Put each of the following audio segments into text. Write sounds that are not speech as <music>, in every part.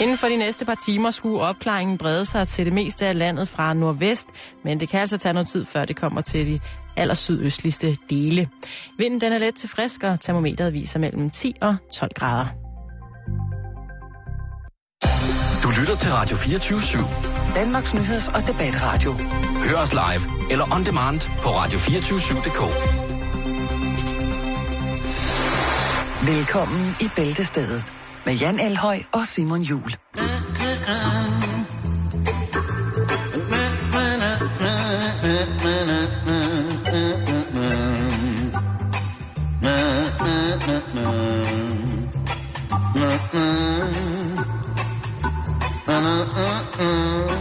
Inden for de næste par timer skulle opklaringen brede sig til det meste af landet fra nordvest, men det kan altså tage noget tid, før det kommer til de allersydøstligste dele. Vinden den er let til frisk, og termometeret viser mellem 10 og 12 grader. Du lytter til Radio 24 /7. Danmarks Nyheds- og Debatradio. Hør os live eller on demand på radio247.dk. Velkommen i Bæltestedet med Jan Elhøj og Simon Jul. Velkommen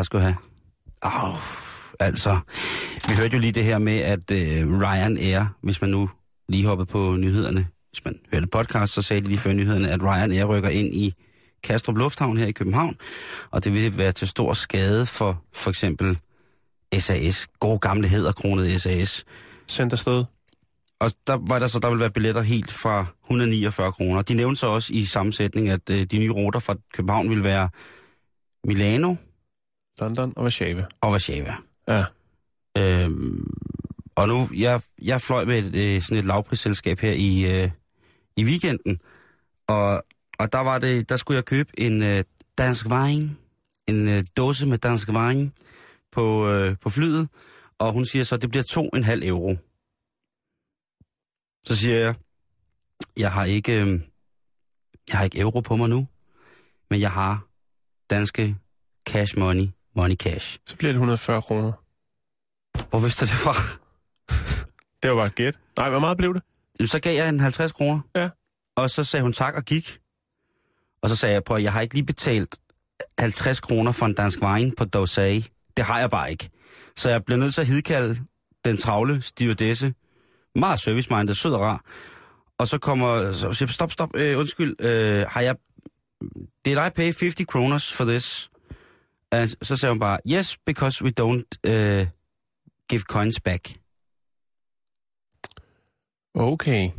Tak skal du have. Au, altså, vi hørte jo lige det her med, at øh, Ryanair, hvis man nu lige hoppede på nyhederne, hvis man hørte podcast, så sagde de lige før nyhederne, at Ryanair rykker ind i Kastrup Lufthavn her i København, og det vil være til stor skade for for eksempel SAS, gode gamle hedderkronede SAS. Sendt afsted. Og der var der så, der vil være billetter helt fra 149 kroner. De nævnte så også i sammensætning, at øh, de nye ruter fra København vil være Milano London og Warszawa. og Warszawa. Ja. Øhm, og nu, jeg, jeg fløj med et, øh, sådan et lavprisselskab her i, øh, i weekenden, og, og der var det, der skulle jeg købe en øh, dansk wine, en øh, dåse med dansk wine på, øh, på flyet, og hun siger så, at det bliver 2,5 euro. Så siger jeg, jeg har ikke, øh, jeg har ikke euro på mig nu, men jeg har danske cash money, money cash. Så bliver det 140 kroner. Hvor vidste du det fra? Det var bare et gæt. Nej, hvor meget blev det? Så gav jeg en 50 kroner. Ja. Og så sagde hun tak og gik. Og så sagde jeg, prøv at jeg har ikke lige betalt 50 kroner for en dansk wine på Dosage. Det har jeg bare ikke. Så jeg blev nødt til at hidkalde den travle stewardesse. Meget service-minded, sød og rar. Og så kommer, så siger stop, stop, øh, undskyld, øh, har jeg, did I pay 50 kroners for this? Uh, så sagde hun bare, yes, because we don't uh, give coins back. Okay.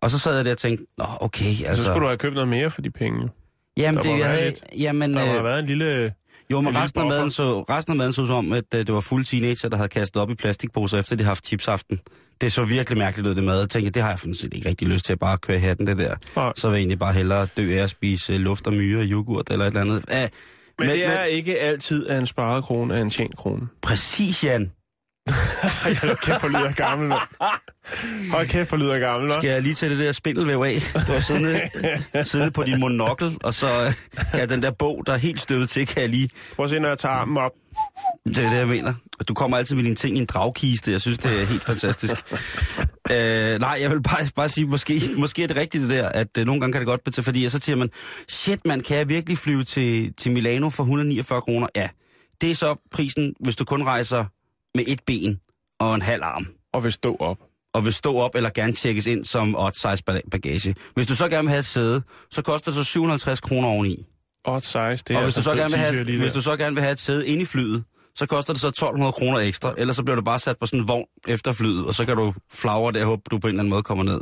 Og så sad jeg der og tænkte, nå okay, altså... Så skulle du have købt noget mere for de penge. Jamen, Der det jeg havde, jamen, Der må øh, været en lille... jo, men resten af, maden så, resten af maden så ud som om, at øh, det var fuld teenager, der havde kastet op i plastikposer, efter de havde haft chipsaften. Det så virkelig mærkeligt ud, det mad. Jeg tænkte, det har jeg sådan set ikke rigtig lyst til at bare køre hatten, det der. Nej. Så vil jeg egentlig bare hellere dø af at spise øh, luft og myre og yoghurt eller et eller andet. Æh, Men, men det er ikke altid, at en sparet krone er en tjent krone. Præcis, Jan. Hold kæft, for lyder gammel, mand. Hold kæft, for lyder gammel, hva'? Skal jeg lige tage det der spindelvæv af? Du har siddende, siddende på din monokkel, og så øh, kan den der bog, der er helt støvet til, kan jeg lige Prøv at se, når jeg tager armen op. Det er det, jeg mener. Du kommer altid med dine ting i en dragkiste. Jeg synes, det er helt fantastisk. Øh, nej, jeg vil bare, bare sige, måske, måske er det rigtigt det der, at øh, nogle gange kan det godt betale, fordi så siger man, shit man, kan jeg virkelig flyve til, til Milano for 149 kroner? Ja, det er så prisen, hvis du kun rejser med et ben og en halv arm, Og vil stå op. og vil stå op eller gerne tjekkes ind som odd size bagage. Hvis du så gerne vil have et sæde, så koster det så 750 kroner oveni. Odd size, det er Og hvis altså du, så en gerne vil have, hvis du så gerne vil have et sæde inde i flyet, så koster det så 1200 kroner ekstra, ellers så bliver du bare sat på sådan en vogn efter flyet, og så kan du flagre der og håbe, du på en eller anden måde kommer ned.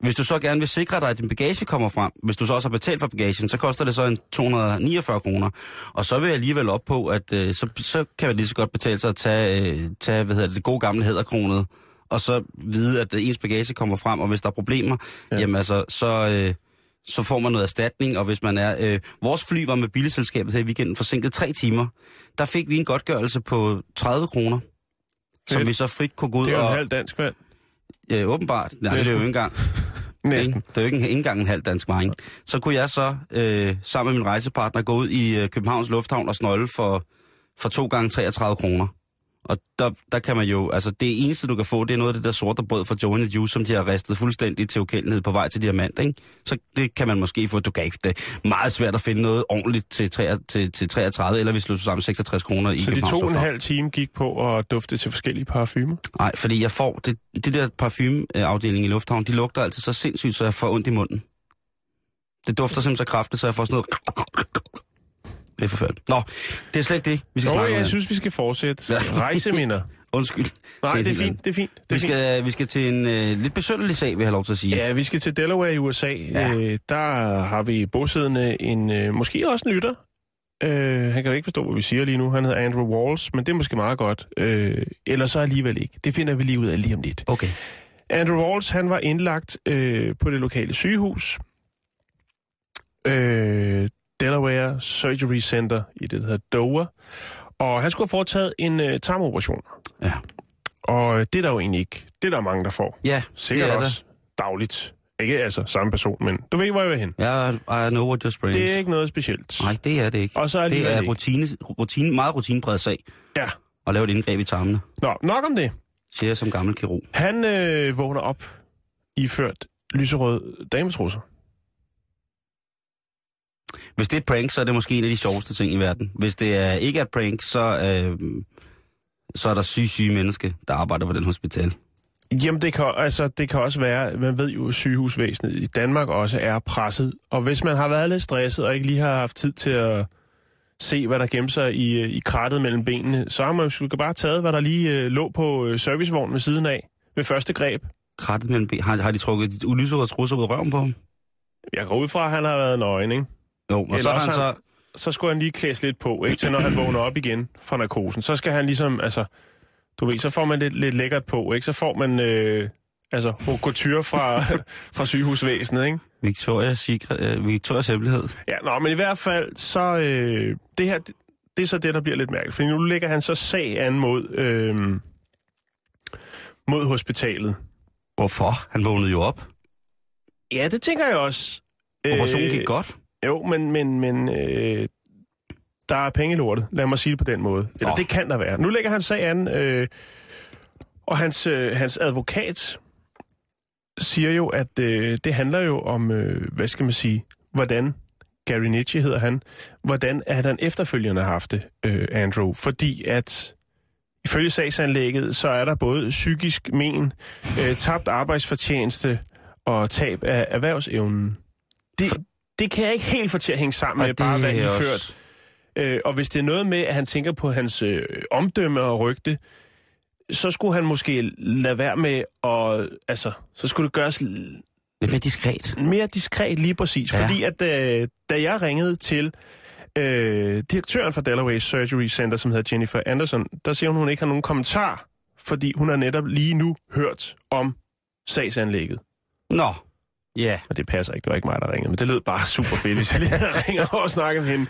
Hvis du så gerne vil sikre dig, at din bagage kommer frem, hvis du så også har betalt for bagagen, så koster det så en 249 kroner. Og så vil jeg alligevel op på, at øh, så, så kan det lige så godt betale sig at tage, øh, tage hvad hedder det, det gode gamle hæderkronet, og så vide, at ens bagage kommer frem, og hvis der er problemer, ja. jamen altså, så, øh, så får man noget erstatning, og hvis man er... Øh, vores fly var med billigselskabet her i weekenden forsinket tre timer. Der fik vi en godtgørelse på 30 kroner, som vi så frit kunne gå ud Det er jo en og... halv dansk mand. Øh, åbenbart. Nej, det er jo ikke engang. <laughs> Næsten. Det er jo ikke en- ikke engang en halv dansk vejn. Så kunne jeg så øh, sammen med min rejsepartner gå ud i øh, Københavns Lufthavn og snolde for, for to gange 33 kroner. Og der, der kan man jo, altså det eneste du kan få, det er noget af det der sorte brød fra Joe Juice, som de har ristet fuldstændig til ukendelighed på vej til diamant, ikke? Så det kan man måske få, du kan ikke, det er meget svært at finde noget ordentligt til, 3, til, til 33, eller hvis du sammen 66 kroner i Så de to og en halv time gik på at dufte til forskellige parfumer? Nej, fordi jeg får, det, det der parfumeafdeling i Lufthavn, de lugter altid så sindssygt, så jeg får ondt i munden. Det dufter simpelthen så kraftigt, så jeg får sådan noget... Det er forfærdeligt. Nå, det er slet ikke det, vi skal Nå, snakke om. jeg synes, vi skal fortsætte. <laughs> Rejseminder. Undskyld. Nej, det er, helt fint, andet. det er fint. Det er Vi fint. skal, vi skal til en øh, lidt besønderlig sag, vil jeg have lov til at sige. Ja, vi skal til Delaware i USA. Ja. Øh, der har vi bosiddende en, øh, måske også en lytter. Øh, han kan jo ikke forstå, hvad vi siger lige nu. Han hedder Andrew Walls, men det er måske meget godt. Øh, eller så alligevel ikke. Det finder vi lige ud af lige om lidt. Okay. Andrew Walls, han var indlagt øh, på det lokale sygehus. Øh, Delaware Surgery Center i det, der hedder Dover. Og han skulle have foretaget en øh, tarmoperation. Ja. Og det er der jo egentlig ikke. Det er der mange, der får. Ja, Sikkert det er også dagligt. Ikke altså samme person, men du ved, hvor jeg vil hen. det. Ja, I know what your sprains. Det er ikke noget specielt. Nej, det er det ikke. Og så det alligevel er ikke. rutine, rutine, meget rutinepræget sag Ja. at lave et indgreb i tarmene, Nå, nok om det. siger jeg som gammel kirurg. Han øh, vågner op iført lyserød dametrusser. Hvis det er et prank, så er det måske en af de sjoveste ting i verden. Hvis det er ikke er et prank, så, øh, så er der syge, syge mennesker, der arbejder på den hospital. Jamen, det kan, altså, det kan også være, man ved jo, at sygehusvæsenet i Danmark også er presset. Og hvis man har været lidt stresset og ikke lige har haft tid til at se, hvad der gemmer sig i, øh, i krattet mellem benene, så har man jo bare taget, hvad der lige øh, lå på øh, servicevognen ved siden af ved første greb. Krattet mellem ben. Har, har de trukket de ulyserøde trusser ud af røven på ham? Jeg går ud fra, at han har været nøgen, ikke? Jo, og så Eller han så... Så skulle han lige klædes lidt på, ikke? Til når han vågner op igen fra narkosen. Så skal han ligesom, altså... Du ved, så får man lidt, lidt lækkert på, ikke? Så får man, øh, altså, couture fra, <laughs> fra sygehusvæsenet, ikke? Victoria's, Secret, øh, Victoria's hemmelighed. Ja, nå, men i hvert fald, så... Øh, det her, det, det er så det, der bliver lidt mærkeligt. Fordi nu lægger han så sag an mod, øh, mod hospitalet. Hvorfor? Han vågnede jo op. Ja, det tænker jeg også. Operationen Øh, gik godt. Jo, men, men, men øh, der er penge i lortet. Lad mig sige det på den måde. Eller Nå. det kan der være. Nu lægger han sag an, øh, og hans, øh, hans advokat siger jo, at øh, det handler jo om, øh, hvad skal man sige, hvordan Gary Nietzsche hedder han, hvordan at han efterfølgende har haft det, øh, Andrew. Fordi at ifølge sagsanlægget, så er der både psykisk men, øh, tabt arbejdsfortjeneste og tab af erhvervsevnen. Det, det kan jeg ikke helt få til at hænge sammen Og med bare, hvad I også- ført. Øh, og hvis det er noget med, at han tænker på hans øh, omdømme og rygte, så skulle han måske lade være med at... Altså, så skulle det gøres Lidt mere diskret. mere diskret lige præcis. Ja. Fordi at øh, da jeg ringede til øh, direktøren for Delaware Surgery Center, som hedder Jennifer Anderson, der siger hun, hun ikke har nogen kommentar, fordi hun har netop lige nu hørt om sagsanlægget. Nå, ja. Og det passer ikke, det var ikke mig, der ringede, men det lød bare <laughs> super fedt, hvis jeg lige ringer og snakker med hende.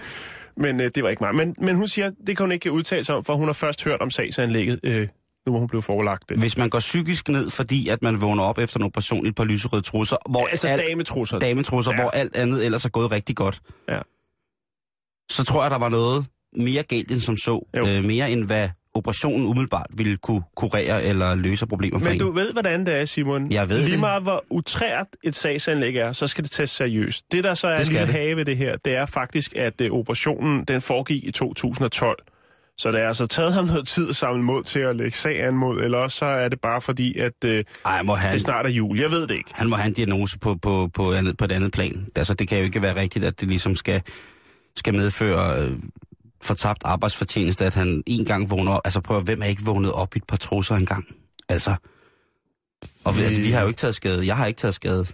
Men øh, det var ikke mig. Men, men hun siger, det kan hun ikke udtale sig om, for hun har først hørt om sagsanlægget, øh, nu hvor hun blev forelagt det. Hvis man går psykisk ned, fordi at man vågner op efter i et par lyserøde trusser, hvor Altså alt, dametrusser. dametrusser, ja. Ja. hvor alt andet ellers er gået rigtig godt, Ja. så tror jeg, der var noget mere galt end som så. Jo. Øh, mere end hvad operationen umiddelbart ville kunne kurere eller løse problemer for Men en. du ved, hvordan det er, Simon. Jeg ved Lige meget hvor utrært et sagsanlæg er, så skal det tages seriøst. Det, der så er Det en lille det. have ved det her, det er faktisk, at øh, operationen den foregik i 2012. Så det er altså taget ham noget tid at samle mod til at lægge sag an mod, eller også så er det bare fordi, at øh, Ej, må han, det snart er jul. Jeg ved det ikke. han må have en diagnose på, på, på, andet, på et andet plan. Altså, det kan jo ikke være rigtigt, at det ligesom skal, skal medføre øh, fortabt arbejdsfortjeneste, at han en gang vågner op. Altså, prøv at, hvem er ikke vågnet op i et par trusser engang? Altså, og vi, altså, vi har jo ikke taget skade. Jeg har ikke taget skade.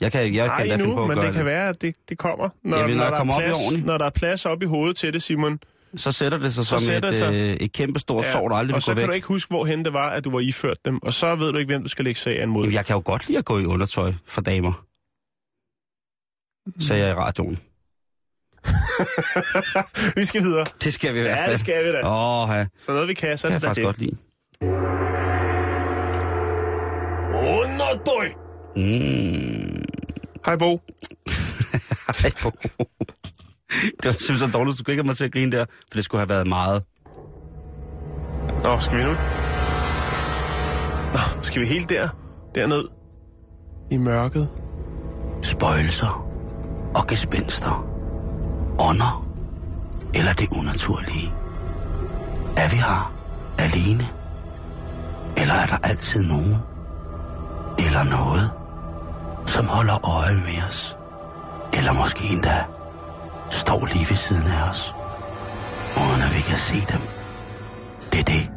Jeg kan, jeg Nej kan da finde på endnu, at men gøre det kan være, at det, det kommer. Når, Ja, når når, det der kommer er op i plads, ordentligt. når der er plads op i hovedet til det, Simon. Så sætter det sig Så som et, sig. øh, et kæmpe stort ja, sår, der aldrig og vil så gå kan væk. du ikke huske, hvorhen det var, at du var iført dem. Og så ved du ikke, hvem du skal lægge sag an mod. Jamen, jeg kan jo godt lide at gå i undertøj for damer. Sagde jeg i radioen. <laughs> vi skal videre. Det skal vi i hvert fald. Ja, det skal vi da. Åh, ja. Så noget vi kan, så Det er kan jeg det da faktisk det. godt lide. Underdøj! Mm. Hej Bo. <laughs> Ej, Bo. det var synes jeg dårligt, du skulle ikke have mig til at grine der, for det skulle have været meget. Nå, skal vi nu? Nå, skal vi helt der? Derned? I mørket? Spøjelser og gespenster. Ånder. Eller det unaturlige. Er vi her alene? Eller er der altid nogen? Eller noget, som holder øje med os? Eller måske endda står lige ved siden af os, uden at vi kan se dem. Det er det,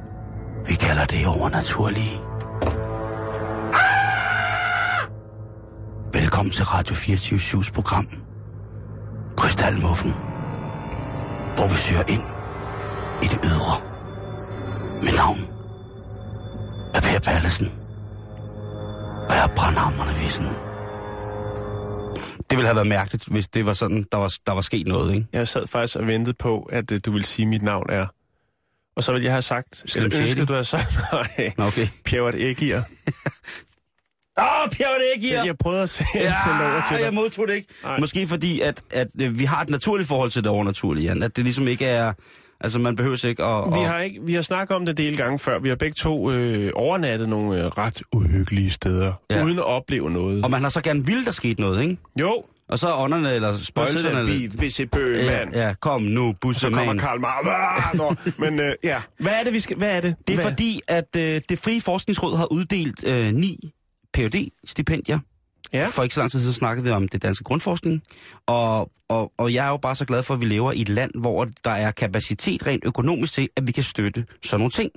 vi kalder det overnaturlige. Velkommen til Radio 24 program. Krystalmuffen. Hvor vi søger ind i det ydre. Mit navn er Per Pallesen. Og jeg er brandhammerne vissen. Det ville have været mærkeligt, hvis det var sådan, der var, der var sket noget, ikke? Jeg sad faktisk og ventede på, at uh, du ville sige, at mit navn er... Og så ville jeg have sagt... Slim eller ønsket, du havde sagt... <laughs> Nej, okay. Pjævert Ægir. <laughs> Åh, Per, det ikke Jeg, jeg prøvede at se ja, over til jeg dig. modtog det ikke. Nej. Måske fordi, at, at øh, vi har et naturligt forhold til det overnaturlige, Jan. At det ligesom ikke er... Altså, man behøver ikke at... Vi at- har, ikke, vi har snakket om det en del gange før. Vi har begge to øh, overnattet nogle øh, ret uhyggelige steder, Ja. uden at opleve noget. Og man har så gerne ville, der skete noget, ikke? Jo, Og så er ånderne, eller og spøjelserne... hvis et bøg, ja, mand. ja, kom nu, Så kommer. Karl Marx. Men øh, ja, hvad er det, vi skal... Hvad er det? Det er hvad? fordi, at øh, det frie forskningsråd har uddelt øh, ni phd stipendier Ja. For ikke så lang tid siden snakkede vi om det danske grundforskning, og, og, og jeg er jo bare så glad for, at vi lever i et land, hvor der er kapacitet rent økonomisk til, at vi kan støtte sådan nogle ting.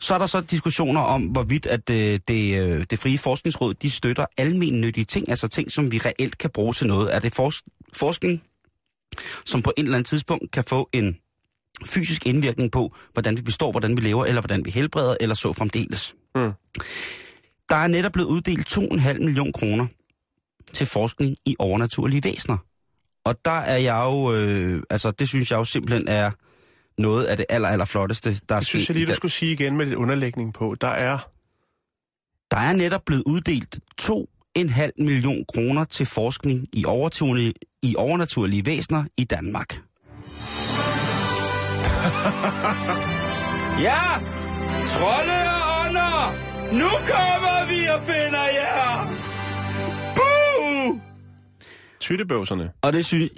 Så er der så diskussioner om, hvorvidt at øh, det, øh, det frie forskningsråd, de støtter almennyttige ting, altså ting, som vi reelt kan bruge til noget. Er det forsk- forskning, som på et eller andet tidspunkt kan få en fysisk indvirkning på, hvordan vi består, hvordan vi lever, eller hvordan vi helbreder, eller så fremdeles. Mm. Der er netop blevet uddelt 2,5 million kroner til forskning i overnaturlige væsener. Og der er jeg jo, øh, altså det synes jeg jo simpelthen er noget af det aller, aller flotteste, der er Det synes sket jeg lige, du skulle sige igen med lidt underlægning på. Der er... Der er netop blevet uddelt 2,5 million kroner til forskning i, overturlige, i overnaturlige væsener i Danmark. <laughs> ja! Trolde og ånder! Nu kommer vi og finder jer! Buh! Tyttebøvserne. Og det synes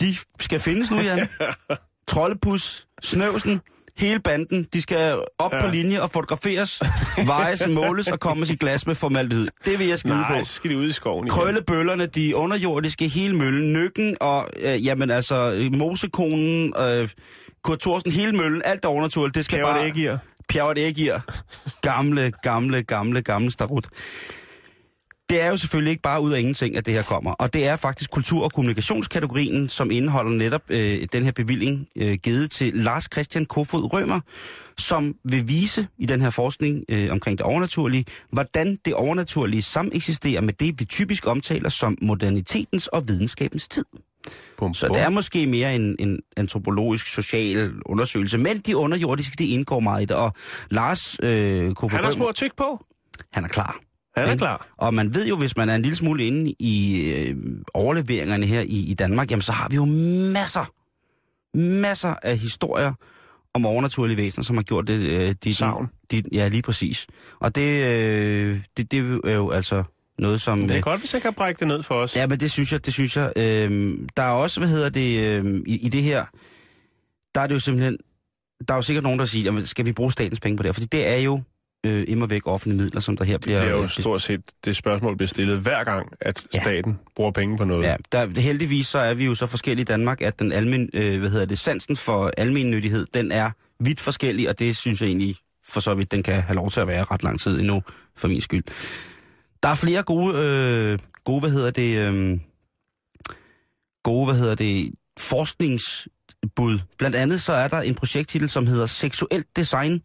de skal findes nu, Jan. <laughs> Trollepus, Snøvsen, hele banden, de skal op ja. På linje og fotograferes, <laughs> vejes, måles og komme i glas med formaldehyd. Det vil jeg skide Nej, på. skal de ud i skoven igen. Krøllebøllerne, de underjordiske, hele møllen, nykken og, øh, jamen altså, mosekonen, øh, Kurt Thorsen, hele møllen, alt der overnaturligt, det skal Pjævert bare... Ægir. Pjerret Ægir. Gamle, gamle, gamle, gamle starut. Det er jo selvfølgelig ikke bare ud af ingenting, at det her kommer. Og det er faktisk kultur- og kommunikationskategorien, som indeholder netop øh, den her bevilling øh, givet til Lars Christian Kofod Rømer, som vil vise i den her forskning øh, omkring det overnaturlige, hvordan det overnaturlige sameksisterer med det, vi typisk omtaler som modernitetens og videnskabens tid. Bum, Så bum. det er måske mere en, en antropologisk, social undersøgelse, men de underjordiske, det indgår meget i det. Og Lars øh, Kofod Han har små tyk på. han er klar. Han er klar. Og man ved jo, hvis man er en lille smule inde i øh, overleveringerne her i, i Danmark, jamen så har vi jo masser, masser af historier om overnaturlige væsener, som har gjort det. Øh, de, Sagn. De, ja, lige præcis. Og det, øh, det, det er jo altså noget, som... Det er øh, godt, hvis jeg kan brække det ned for os. Ja, men det synes jeg, det synes jeg. Øhm, der er også, hvad hedder det, øhm, i, i det her, der er det jo simpelthen, der er jo sikkert nogen, der siger, jamen, skal vi bruge statens penge på det? Fordi det er jo øh, immer væk offentlige midler, som der her bliver... Det er jo øh, stort set det spørgsmål, bliver stillet hver gang, at Ja. staten bruger penge på noget. Ja, der, heldigvis så er vi jo så forskellige i Danmark, at den almen, øh, hvad hedder det, sansen for almennyttighed, den er vidt forskellig, og det synes jeg egentlig for så vidt, den kan have lov til at være ret lang tid endnu, for min skyld. Der er flere gode, øh, gode hvad hedder det, øh, gode, hvad hedder det, forskningsbud. Blandt andet så er der en projekttitel, som hedder Seksuelt Design,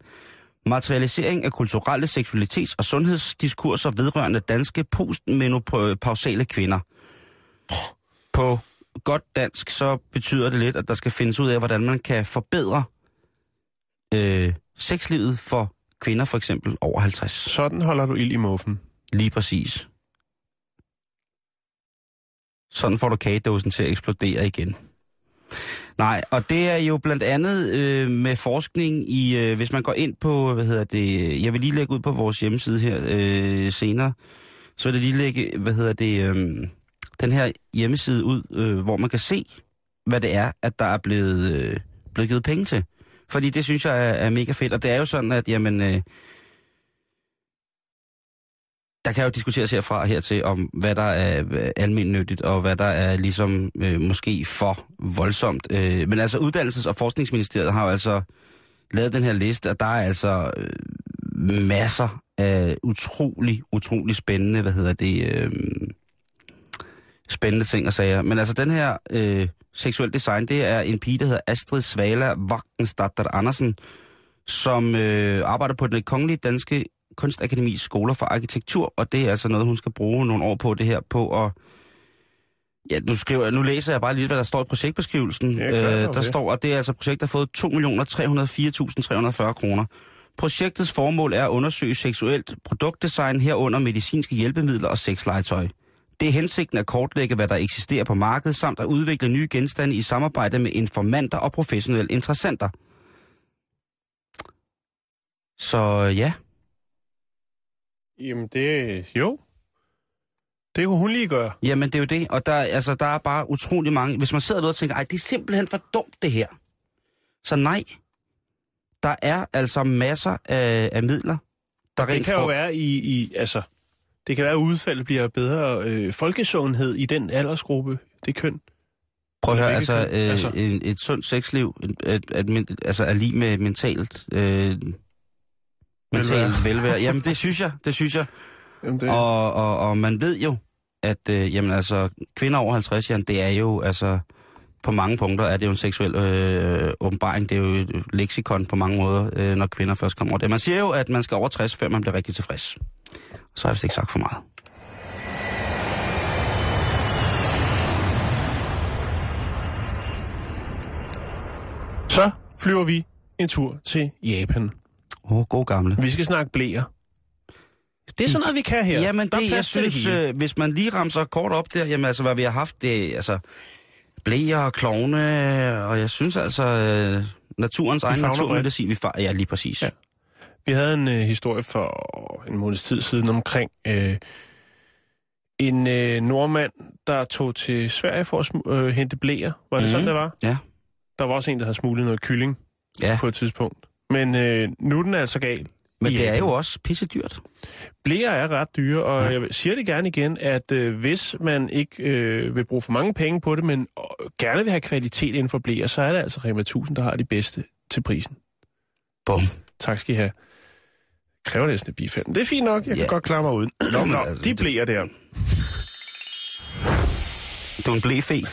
materialisering af kulturelle seksualitets- og sundhedsdiskurser vedrørende danske postmenopausale kvinder. På godt dansk, så betyder det lidt, at der skal findes ud af, hvordan man kan forbedre øh, sexlivet for kvinder, for eksempel over 50. Sådan holder du ild i muffen. Lige præcis. Sådan får du kagedåsen til at eksplodere igen. Nej, og det er jo blandt andet øh, med forskning i, øh, hvis man går ind på, hvad hedder det, jeg vil lige lægge ud på vores hjemmeside her øh, senere, så vil jeg lige lægge, hvad hedder det, øh, den her hjemmeside ud, øh, hvor man kan se, hvad det er, at der er blevet, øh, blevet givet penge til. Fordi det synes jeg er, er mega fedt, og det er jo sådan, at jamen, øh, der kan jo diskuteres herfra og hertil om, hvad der er øh, almindeligt og hvad der er ligesom øh, måske for voldsomt. Øh, men altså Uddannelses- og Forskningsministeriet har jo altså lavet den her liste, og der er altså øh, masser af utrolig, utrolig spændende, hvad hedder det, øh, spændende ting og sager. Men altså den her øh, seksuel design, det er en pige, der hedder Astrid Svala Wagtenstadter Andersen, som øh, arbejder på den kongelige danske Kunstakademis skoler for arkitektur, og det er altså noget, hun skal bruge nogle år på det her, på at... Ja, nu, skriver, nu læser jeg bare lidt, hvad der står i projektbeskrivelsen. Ja, gør øh, der det. står, at det er altså et projekt, der har fået 2.304.340 kroner. Projektets formål er at undersøge seksuelt produktdesign herunder medicinske hjælpemidler og sexlegetøj. Det er hensigten at kortlægge, hvad der eksisterer på markedet, samt at udvikle nye genstande i samarbejde med informanter og professionelle interessenter. Så ja, Jamen det... Jo. Det kunne hun lige gøre. Jamen, det er jo det. Og der, altså, der er bare utrolig mange... Hvis man sidder derude og tænker, ej, det er simpelthen for dumt, det her. Så nej. Der er altså masser af, af midler, der Det rent kan jo for- være i... i altså, det kan være, at udfaldet bliver bedre øh, folkesundhed i den aldersgruppe, det køn. Prøv at høre, altså, øh, Altså. En, et sundt sexliv, et, et, et, et, altså er lige med mentalt... Øh, mentalt velvære. Jamen, det synes jeg, det synes jeg. <laughs> Jamen, det, Og, og, og man ved jo, at øh, jamen, altså, kvinder over 50, Jan, det er jo altså, på mange punkter er det jo en seksuel øh, åbenbaring. Det er jo et leksikon på mange måder, øh, når kvinder først kommer over det. Man siger jo, at man skal over 60, før man bliver rigtig tilfreds. Så har jeg vist ikke sagt for meget. Så flyver vi en tur til Japan. Åh, oh, god gamle. Vi skal snakke blæer. Det er sådan noget, vi kan her. Jamen det, jeg synes, hele. øh, hvis man lige ramser kort op der, jamen altså, hvad vi har haft, det altså blæer og klovne, og jeg synes altså, øh, naturens egen naturmedicin, vi far, ja, lige præcis. Ja. Vi havde en øh, historie for en måneds tid siden omkring øh, en øh, nordmand, der tog til Sverige for at sm- øh, hente blæer. Var det Mhm. sådan, det var? Ja. Der var også en, der havde smuglet noget kylling Ja. på et tidspunkt. Men øh, nu er den altså gal. Men det er jo også pisse dyrt. Blæer er ret dyre, og Ja. jeg siger det gerne igen, at øh, hvis man ikke øh, vil bruge for mange penge på det, men øh, gerne vil have kvalitet inden for blæer, så er det altså Rema 1000, der har de bedste til prisen. Bum. Tak skal I have. Kræver næsten et bifald. Det er fint nok, jeg Ja. kan godt klare mig uden. Nå, Nå, altså, de blæer der. Du er en blæfe. <laughs>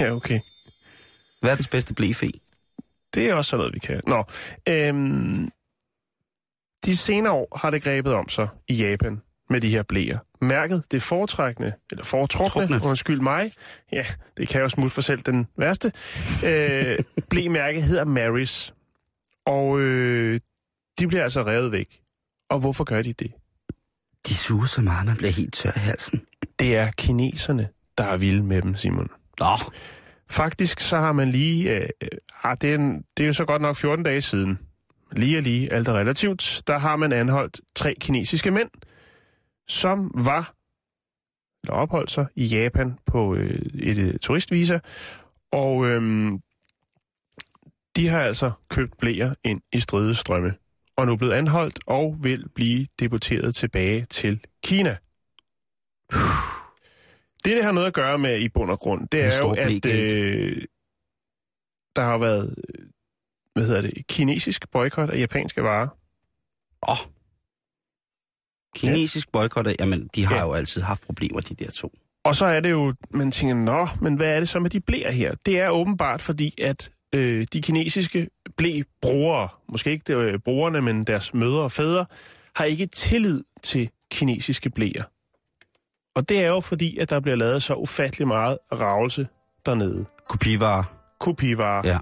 Ja, okay. Verdens bedste blæfe. Det er også sådan noget, vi kan. Nå, øhm, de senere år har det grebet om sig i Japan med de her blæer. Mærket det foretrækkende, eller foretrukne, Trukne. undskyld mig, ja, det kan jo smutte for selv den værste, øh, <laughs> blæmærke hedder Marys. Og øh, de bliver altså revet væk. Og hvorfor gør de det? De suger så meget, man bliver helt tør i halsen. Det er kineserne, der er vilde med dem, Simon. Nå, Faktisk så har man lige, øh, ah, det, er en, det er jo så godt nok 14 dage siden, lige og lige, alt er relativt, der har man anholdt tre kinesiske mænd, som var, der opholdt sig i Japan på øh, et øh, turistvisa, og øh, de har altså købt blæer ind i stride strømme, og nu er blevet anholdt og vil blive deporteret tilbage til Kina. Det, det har noget at gøre med i bund og grund, det er jo, at øh, der har været, øh, hvad hedder det, kinesisk boykot af japanske varer. åh. Kinesisk boykot, af- jamen, de har Ja. jo altid haft problemer, de der to. Og så er det jo, man tænker, nå, men hvad er det så med de blæer her? Det er åbenbart fordi, at øh, de kinesiske blæbrugere, måske ikke øh, brugerne, men deres mødre og fædre, har ikke tillid til kinesiske blæer. Og det er jo fordi, at der bliver lavet så ufattelig meget ravelse dernede. Kopivarer. Kopivarer. Ja.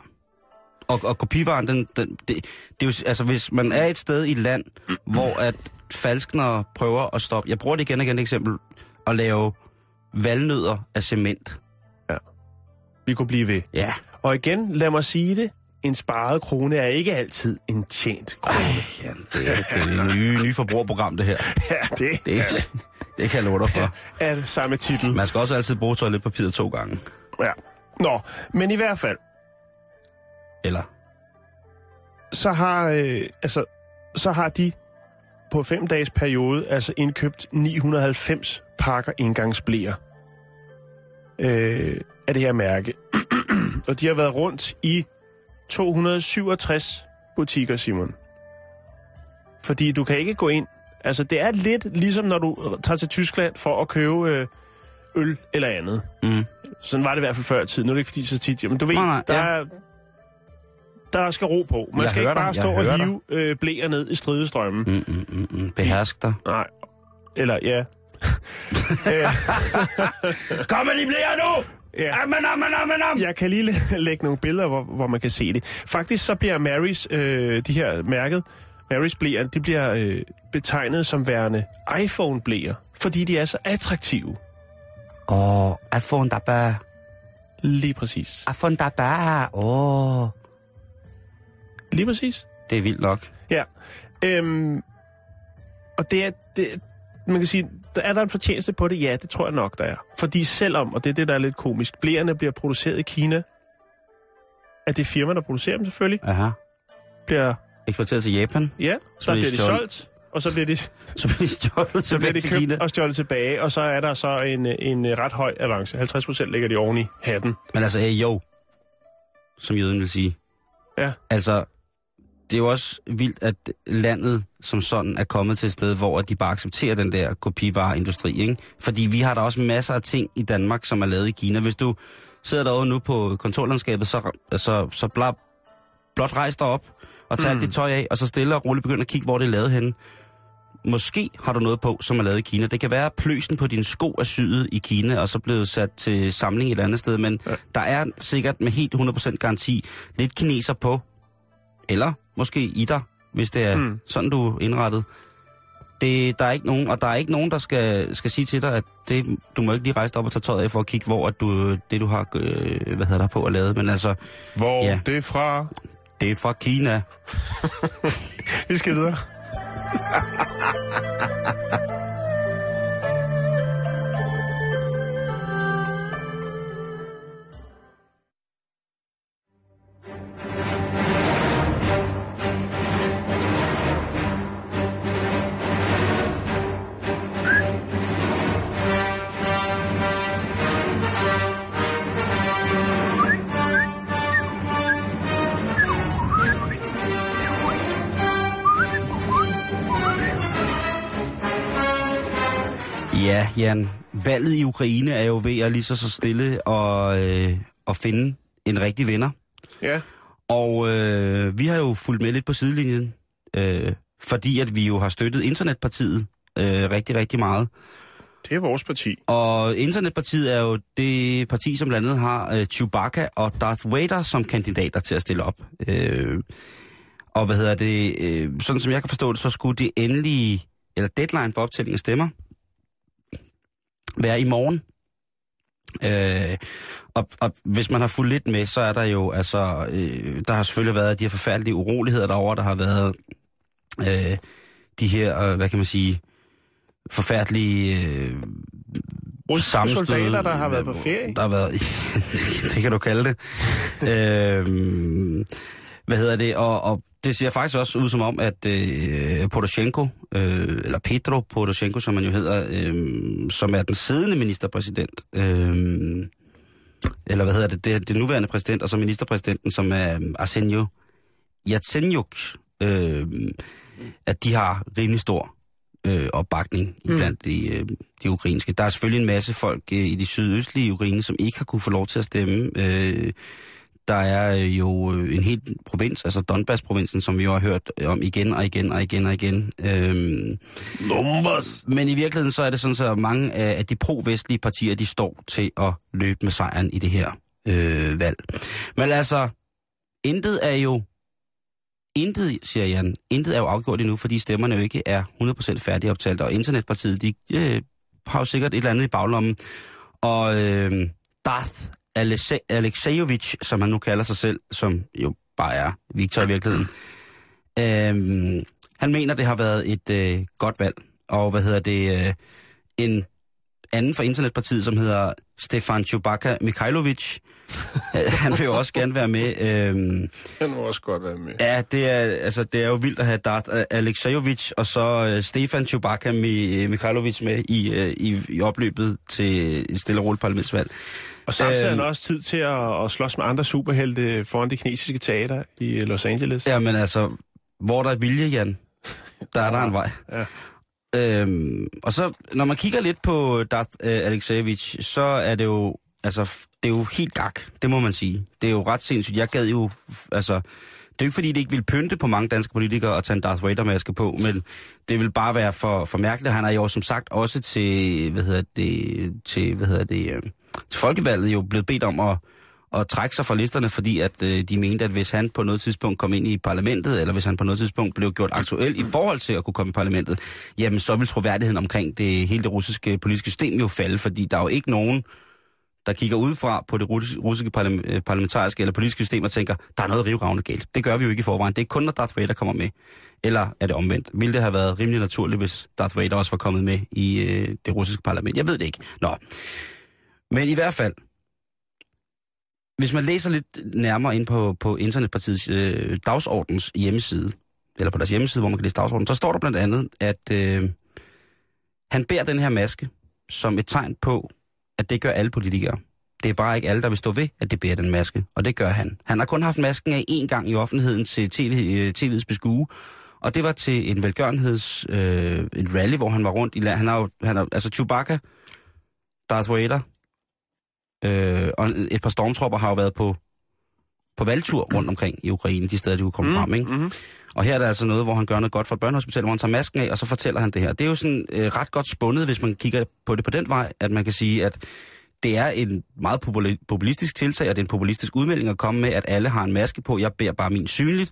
Og, og kopivaren, den, den, det, det er jo, altså hvis man er et sted i et land, hvor at falsknere prøver at stoppe, jeg bruger det igen og igen et eksempel, at lave valnødder af cement. Vi kunne blive ved. Ja. Og igen, lad mig sige det, en sparet krone er ikke altid en tjent krone. Ej, ja, det, er, det er et nye, nye forbrugerprogram, det her. <laughs> Ja, det, Det, det kan jeg love dig for. er det samme titel. Man skal også altid bruge toiletpapiret to gange. Ja. Nå, men i hvert fald, Eller? så har, øh, altså, så har de på fem dages periode altså indkøbt 990 pakker indgangsblæer øh, af det her mærke. <clears throat> og de har været rundt i 267 butikker, Simon. Fordi du kan ikke gå ind... Altså, det er lidt ligesom, når du tager til Tyskland for at købe øh, øl eller andet. Mm. Sådan var det i hvert fald før i tiden. Nu er det ikke fordi så tit. Men du ved, Nej, nej, der, ja. er, der skal ro på. Man Jeg skal ikke bare dig, jeg stå og hive øh, blæer ned i stridestrømmen. Mm. Mm, mm, mm. Behersk dig. Nej. Eller, ja. <laughs> Øh, Kom med de bliver nu! ja. Amen, amen, amen, amen. Jeg kan lige læ- lægge nogle billeder, hvor, hvor man kan se det. Faktisk så bliver Marys, øh, de her mærket, Marys blæer, de bliver øh, betegnet som værende iPhone-blæer, fordi de er så attraktive. Åh, oh, iPhone der bare. Lige præcis. iPhone der bare. Åh. Oh. Lige præcis. Det er vildt nok. Ja. Øhm, og det er, det, man kan sige, der er der en fortjeneste på det? Ja, det tror jeg nok, der er. Fordi selvom, og det er det, der er lidt komisk, blæerne bliver produceret i Kina, at det firma, der producerer dem selvfølgelig, Aha. bliver, Eksporteret til Japan. ja, Så bliver de solgt, og så bliver de, <laughs> Så bliver de stjålet så bliver de købt Kina. og stjålet tilbage, og så er der så en, en ret høj avance. 50 procent ligger de oven i hatten. Men altså, hey, jo. Som jøden vil sige. Ja. Altså, det er jo også vildt, at landet som sådan er kommet til et sted, hvor de bare accepterer den der kopivareindustri, ikke? Fordi vi har da også masser af ting i Danmark, som er lavet i Kina. Hvis du sidder derude nu på kontorlandskabet, så, så, så blab, blot rejs dig op og tag mm. alt dit tøj af, og så stille og roligt begynd at kigge, hvor det er lavet henne. Måske har du noget på, som er lavet i Kina. Det kan være, at pløsen på dine sko er syet i Kina, og så blevet sat til samling et andet sted, men ja. der er sikkert med helt 100% garanti lidt kineser på, eller måske i dig, hvis det er mm. Mm. sådan, du er indrettet. Det, der er ikke nogen, og der er ikke nogen, der skal, skal sige til dig, at det, du må ikke lige rejse dig op og tage tøjet af for at kigge, hvor at du, det, du har øh, hvad hedder der på at lave. Men altså, Hvor ja. det er fra... det er fra Kina. <laughs> Vi skal videre. <laughs> Jan. Valget i Ukraine er jo ved at lige så, så stille og, øh, og finde en rigtig vinder. Ja. Og øh, vi har jo fulgt med lidt på sidelinjen, øh, fordi at vi jo har støttet Internetpartiet øh, rigtig, rigtig meget. Det er vores parti. Og Internetpartiet er jo det parti, som blandt andet har øh, Chewbacca og Darth Vader som kandidater til at stille op. Øh, og hvad hedder det? Øh, sådan som jeg kan forstå det, så skulle det endelige, eller deadline for optælling af stemmer, være i morgen. Øh, og, og hvis man har fulgt lidt med, så er der jo, altså, øh, der har selvfølgelig været de her forfærdelige uroligheder derovre, der har været øh, de her, øh, hvad kan man sige, forfærdelige øh, Russiske sammenstød. soldater, der har været på ferie. Der har været, <laughs> det kan du kalde det. øh, hvad hedder det? Og, og det ser faktisk også ud som om, at øh, Poroshenko, øh, eller Petro Poroshenko, som man jo hedder, øh, som er den siddende ministerpræsident, øh, eller hvad hedder det, det, det nuværende præsident, og så ministerpræsidenten, som er Arsenio Yatsenyuk, øh, at de har rimelig stor øh, opbakning mm. blandt de, øh, de ukrainske. Der er selvfølgelig en masse folk øh, i de sydøstlige Ukraine, som ikke har kunne få lov til at stemme. Øh, der er øh, jo øh, en helt provins, altså Donbass-provinsen, som vi jo har hørt om igen og igen og igen og igen. Øhm, Numbers. men i virkeligheden så er det sådan, så mange af, af de pro-vestlige partier, de står til at løbe med sejren i det her øh, valg. Men altså, intet er jo, intet, siger Jan, intet er jo afgjort endnu, fordi stemmerne jo ikke er 100% færdigoptalt, og Internetpartiet, de øh, har jo sikkert et eller andet i baglommen. Og øh, Darth Alexej- Alexejevich, som han nu kalder sig selv, som jo bare er Victor i virkeligheden, øhm, han mener, det har været et øh, godt valg. Og hvad hedder det? Øh, en anden for internetpartiet, som hedder Stefan Chewbacca Mikhailovic, øh, han vil jo også gerne være med. Øhm, Den må også godt være med. Ja, det er, altså, det er jo vildt at have Dart øh, Alexejovic og så uh, Stefan Chewbacca Mi, Mikhailovic med i, uh, i, i opløbet til et stille og roligt parlamentsvalg. Og samtidig Øhm. han også tid til at, at slås med andre superhelte foran det kinesiske teater i Los Angeles. Ja, men altså, hvor der er vilje, Jan, der er der en vej. Ja. Øhm, og så, når man kigger lidt på Darth uh, Alexejevic, så er det jo, altså, det er jo helt gak, det må man sige. Det er jo ret sindssygt. Jeg gad jo, altså, det er jo ikke fordi, det ikke vil pynte på mange danske politikere at tage en Darth Vader-maske på, men det vil bare være for, for mærkeligt. Han er jo som sagt også til, hvad hedder det, til, hvad hedder det, øh, folkevalget jo blevet bedt om at, at trække sig fra listerne, fordi at øh, de mente, at hvis han på noget tidspunkt kom ind i parlamentet, eller hvis han på noget tidspunkt blev gjort aktuel i forhold til at kunne komme i parlamentet, jamen så vil troværdigheden omkring det hele det russiske politiske system jo falde, fordi der er jo ikke nogen, der kigger udefra på det russiske øh, parlamentariske eller politiske system og tænker, der er noget rivravne galt. Det gør vi jo ikke i forvejen. Det er kun, når Darth Vader kommer med. Eller er det omvendt? Ville det have været rimelig naturligt, hvis Darth Vader også var kommet med i øh, det russiske parlament? Jeg ved det ikke. Nå. Men i hvert fald, hvis man læser lidt nærmere ind på, på Internetpartiets øh, dagsordens hjemmeside, eller på deres hjemmeside, hvor man kan læse dagsordenen, så står der blandt andet, at øh, han bærer den her maske som et tegn på, at det gør alle politikere. Det er bare ikke alle, der vil stå ved, at det bærer den maske, og det gør han. Han har kun haft masken af én gang i offentligheden til TV, øh, TV's beskue, og det var til en velgørenheds øh, et rally, hvor han var rundt i landet. Han har jo, han har, altså Chewbacca, Darth Vader, øh, og et par stormtropper har jo været på, på valgtur rundt omkring i Ukraine, de steder, de kunne komme mm, frem, ikke? Mm-hmm. Og her er der altså noget, hvor han gør noget godt for et børnehospital, hvor han tager masken af, og så fortæller han det her. Det er jo sådan øh, ret godt spundet, hvis man kigger på det på den vej, at man kan sige, at det er en meget populi- populistisk tiltag, og det er en populistisk udmelding at komme med, at alle har en maske på. Jeg bærer bare min synligt.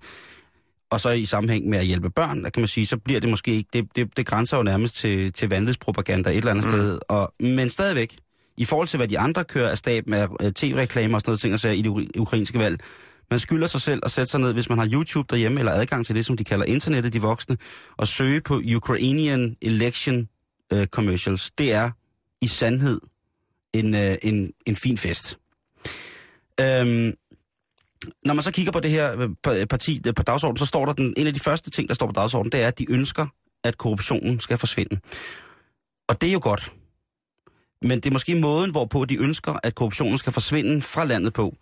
Og så i sammenhæng med at hjælpe børn, der kan man sige, så bliver det måske ikke, det, det, det grænser jo nærmest til, til vanvidspropaganda et eller andet mm. sted. Og, men stadigvæk, i forhold til hvad de andre kører af stab med øh, tv-reklamer og sådan noget ting, og så i det ukrainske valg, man skylder sig selv at sætte sig ned, hvis man har YouTube derhjemme, eller adgang til det, som de kalder internettet, de voksne, og søge på Ukrainian Election uh, Commercials. Det er i sandhed en, uh, en, en fin fest. Øhm, når man så kigger på det her parti på dagsordenen, så står der den, en af de første ting, der står på dagsordenen, det er, at de ønsker, at korruptionen skal forsvinde. Og det er jo godt. Men det er måske måden, hvorpå de ønsker, at korruptionen skal forsvinde fra landet på.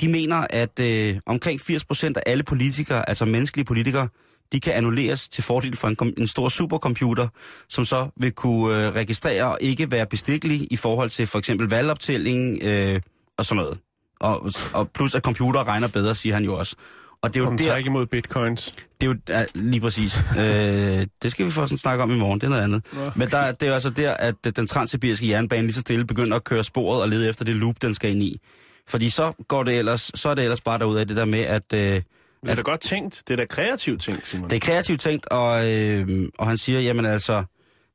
De mener, at øh, omkring 80% af alle politikere, altså menneskelige politikere, de kan annulleres til fordel for en, kom- en stor supercomputer, som så vil kunne øh, registrere og ikke være bestikkelig i forhold til for eksempel valgoptælling øh, og sådan noget. Og, og plus at computer regner bedre, siger han jo også. Og det er jo der, ikke imod bitcoins. det er jo ja, lige præcis. øh, det skal vi få sådan snakke om i morgen, det er noget andet. Men der, det er jo altså der, at den transsibiriske jernbane lige så stille begynder at køre sporet og lede efter det loop, den skal ind i. Fordi så går det ellers, så er det ellers bare derude af det der med, at øh, Det er da godt tænkt. Det er da kreativt tænkt, Simon. det er kreativt tænkt, og, øh, og han siger, jamen altså,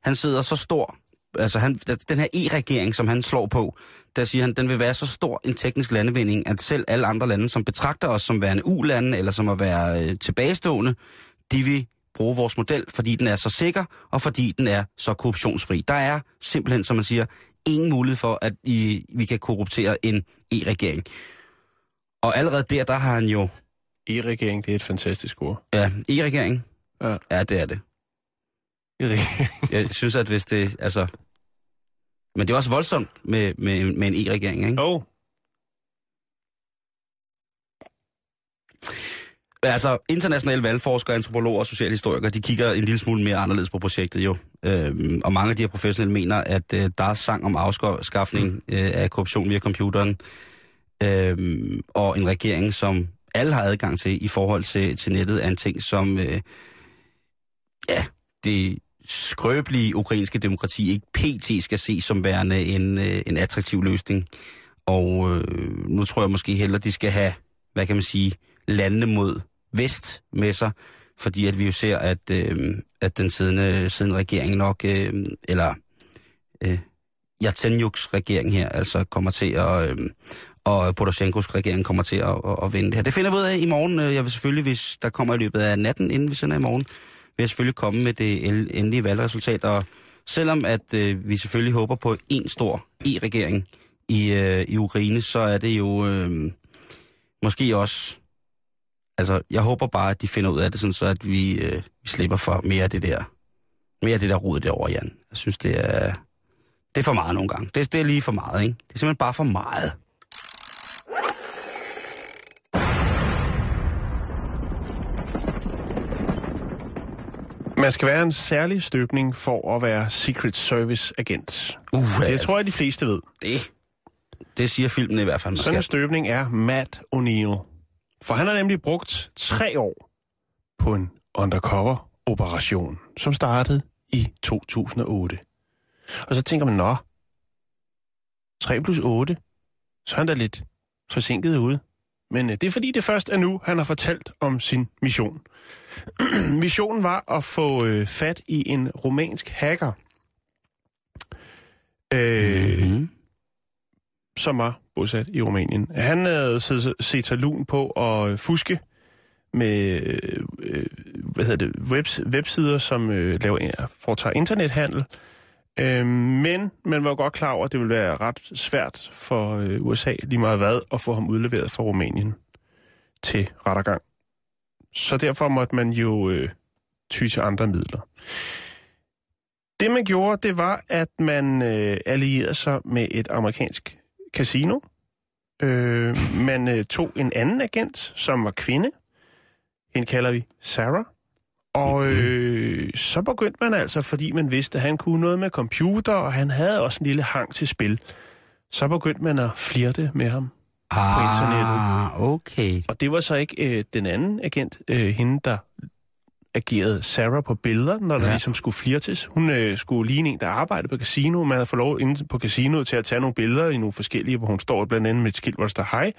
han sidder så stor, altså han, den her e-regering, som han slår på, der siger han, den vil være så stor en teknisk landevinding, at selv alle andre lande, som betragter os som værende u-lande, eller som at være øh, tilbagestående, de vil bruge vores model, fordi den er så sikker, og fordi den er så korruptionsfri. Der er simpelthen, som man siger, ingen mulighed for, at I, vi kan korruptere en e-regering. Og allerede der, der har han jo, E-regering, det er et fantastisk ord. ja, e-regering, Ja. ja, det er det. E-regering. Jeg synes, at hvis det, altså... Men det er også voldsomt med, med, med en e-regering, ikke? Oh, Altså, internationale valgforskere, antropologer og socialhistorikere, de kigger en lille smule mere anderledes på projektet jo. Øhm, og mange af de her professionelle mener, at øh, der er sang om afskaffning øh, af korruption via computeren, øhm, og en regering, som alle har adgang til i forhold til, til nettet, er en ting, som øh, ja, det skrøbelige ukrainske demokrati ikke pt. skal se som værende en, øh, en attraktiv løsning. Og øh, nu tror jeg måske heller, de skal have, hvad kan man sige, landene mod vest med sig, fordi at vi jo ser, at, øh, at den siddende, siddende regering nok, øh, eller øh, Yatsenyuks regering her, altså kommer til at, øh, og Poroshenkos regering kommer til at, at, at vinde det her. Det finder vi ud af i morgen. Jeg vil selvfølgelig, hvis der kommer i løbet af natten, inden vi sender i morgen, vil jeg selvfølgelig komme med det endelige valgresultat. Og selvom at øh, vi selvfølgelig håber på en stor e-regering i, øh, i Ukraine, så er det jo øh, måske også... Altså, jeg håber bare, at de finder ud af det, sådan så at vi, øh, vi slipper for mere af det der, mere af det der rod derovre, Jan. Jeg synes, det er, det er for meget nogle gange. Det, det er lige for meget, ikke? Det er simpelthen bare for meget. Man skal være en særlig støbning for at være Secret Service agent. Uh, Det tror jeg, de fleste ved. det, det siger filmen i hvert fald. Sådan en støbning er Matt O'Neill. For han har nemlig brugt tre år på en undercover-operation, som startede i 2008. Og så tænker man, nå, 3 plus 8, så er han da lidt forsinket ude. Men øh, det er fordi, det først er nu, han har fortalt om sin mission. <clears throat> Missionen var at få øh, fat i en romansk hacker, øh, Mm-hmm. som var bosat i Rumænien. Han havde set, set sig lun på at fuske med øh, øh, hvad hedder det, webs, websider, som øh, laver, foretager internethandel. Øh, men man var godt klar over, at det ville være ret svært for øh, USA, lige meget hvad, at få ham udleveret fra Rumænien til rettergang. Så derfor måtte man jo øh, ty til andre midler. Det man gjorde, det var, at man øh, allierede sig med et amerikansk casino. Øh, man øh, tog en anden agent, som var kvinde. Hende kalder vi Sarah. Og øh, så begyndte man altså, fordi man vidste, at han kunne noget med computer, og han havde også en lille hang til spil. Så begyndte man at flirte med ham. Ah, internettet. okay. Og det var så ikke øh, den anden agent, øh, hende der agerede Sarah på billeder, når der Ja. ligesom skulle flirtes. Hun øh, skulle ligne en, der arbejdede på casino. Man havde fået lov inde på casinoet til at tage nogle billeder i nogle forskellige, hvor hun står blandt andet med et skilt, hvor der står hej.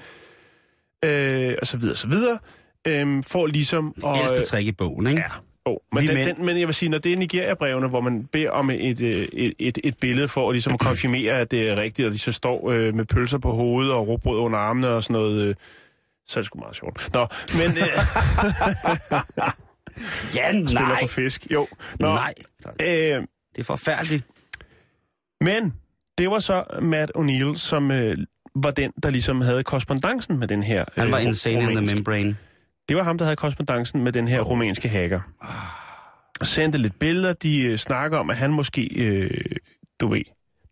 Øh, og så videre, så videre. Øh, for ligesom at... Ældste trick i bogen, ikke? Ja. Oh, men, Vi den, mænd- den, men jeg vil sige, når det er Nigeria-brevene, hvor man beder om et, øh, et, et, et billede for at, ligesom at konfirmere, at det er rigtigt, og de så står øh, med pølser på hovedet og råbrød under armene og sådan noget, øh, så er det sgu meget sjovt. Nå, men øh, <laughs> Ja, spiller nej. på fisk. Jo. Nå, Nej. Øh, Det er forfærdeligt. men det var så Matt O'Neill, som øh, var den, der ligesom havde korrespondancen med den her... Han var øh, insane in the membrane. Det var ham, der havde korrespondancen med den her rumænske hacker. Sendte lidt billeder, de øh, snakker om, at han måske, øh, du ved,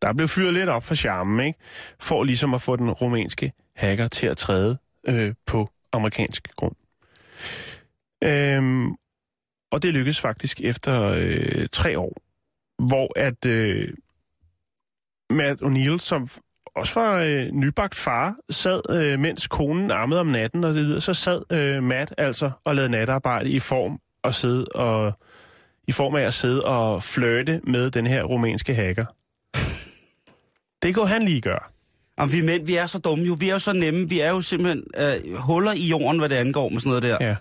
der blev fyret lidt op for charmen, ikke? For ligesom at få den rumænske hacker til at træde øh, på amerikansk grund. Øhm, og det lykkedes faktisk efter øh, tre år, hvor at øh, Matt O'Neill, som også var øh, nybagt far, sad, øh, mens konen armede om natten og så videre, så sad øh, Matt altså og lavede natarbejde i form at sidde og i form af at sidde og flirte med den her rumænske hacker. <laughs> Det kunne han lige gøre. Og vi mænd, vi er så dumme jo. Vi er jo så nemme. Vi er jo simpelthen øh, huller i jorden, hvad det angår med sådan noget der. Ja.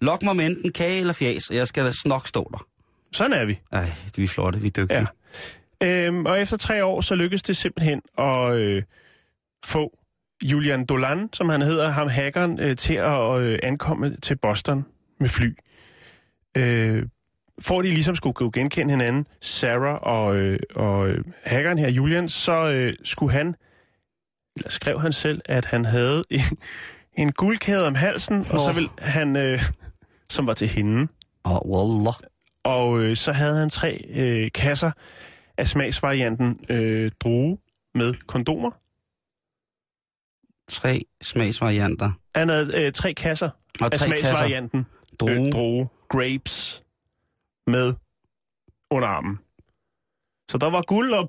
Lok mig med enten kage eller fjas, og jeg skal da nok stå der. Sådan er vi. Ej, vi er flotte, vi er dygtige. Ja. Øhm, og efter tre år, så lykkedes det simpelthen at øh, få Julian Dolan, som han hedder, ham hackeren, øh, til at øh, ankomme til Boston med fly. Øh, for at de ligesom skulle kunne genkende hinanden, Sarah og, øh, og øh, hackeren her, Julian, så øh, skulle han, eller skrev han selv, at han havde <laughs> en, en guldkæde om halsen, og så ville han, øh, som var til hende, Og wallah. og øh, så havde han tre øh, kasser af smagsvarianten øh, drue med kondomer. Tre smagsvarianter. Han havde øh, tre kasser Og af tre kasser smagsvarianten droge. Øh, drue, grapes, med under armen. Så der var guld, op,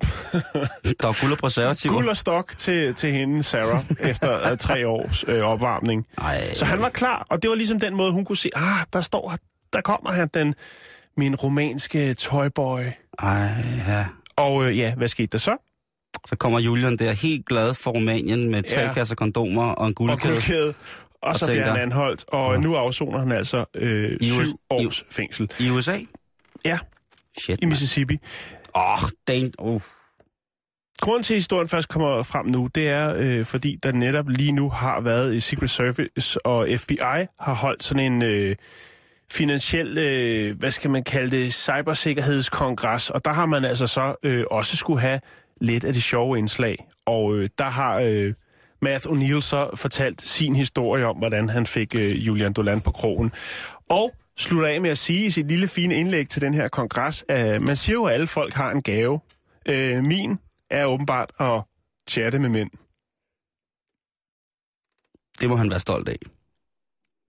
<laughs> Der er guld og preservativ. guld og stok til, til hende, Sarah, <laughs> efter øh, tre års øh, opvarmning. Ej, Så han var klar, og det var ligesom den måde, hun kunne se, ah, der står, der kommer han, den, min romanske toyboy. ej, ja. Og øh, ja, hvad skete der så? Så kommer Julian der helt glad for Rumænien med tre Ja. kasser kondomer og en og guldkæde. guldkæde. Og, Og så bliver han anholdt, og Ja. nu afsoner han altså øh, I US syv års fængsel I USA? Ja. Shit, i. Mississippi. Åh, oh, Dan... Oh. grunden til, at historien først kommer frem nu, det er, øh, fordi der netop lige nu har været i Secret Service og FBI har holdt sådan en øh, finansiel, øh, hvad skal man kalde det, cybersikkerhedskongres, og der har man altså så øh, også skulle have lidt af det sjove indslag. Og øh, der har øh, Matt O'Neill så fortalt sin historie om, hvordan han fik øh, Julian Dolan på krogen. Og slutter af med at sige i sit lille fine indlæg til den her kongres, at man siger jo, at alle folk har en gave. Øh, min er åbenbart at chatte med mænd. Det må han være stolt af.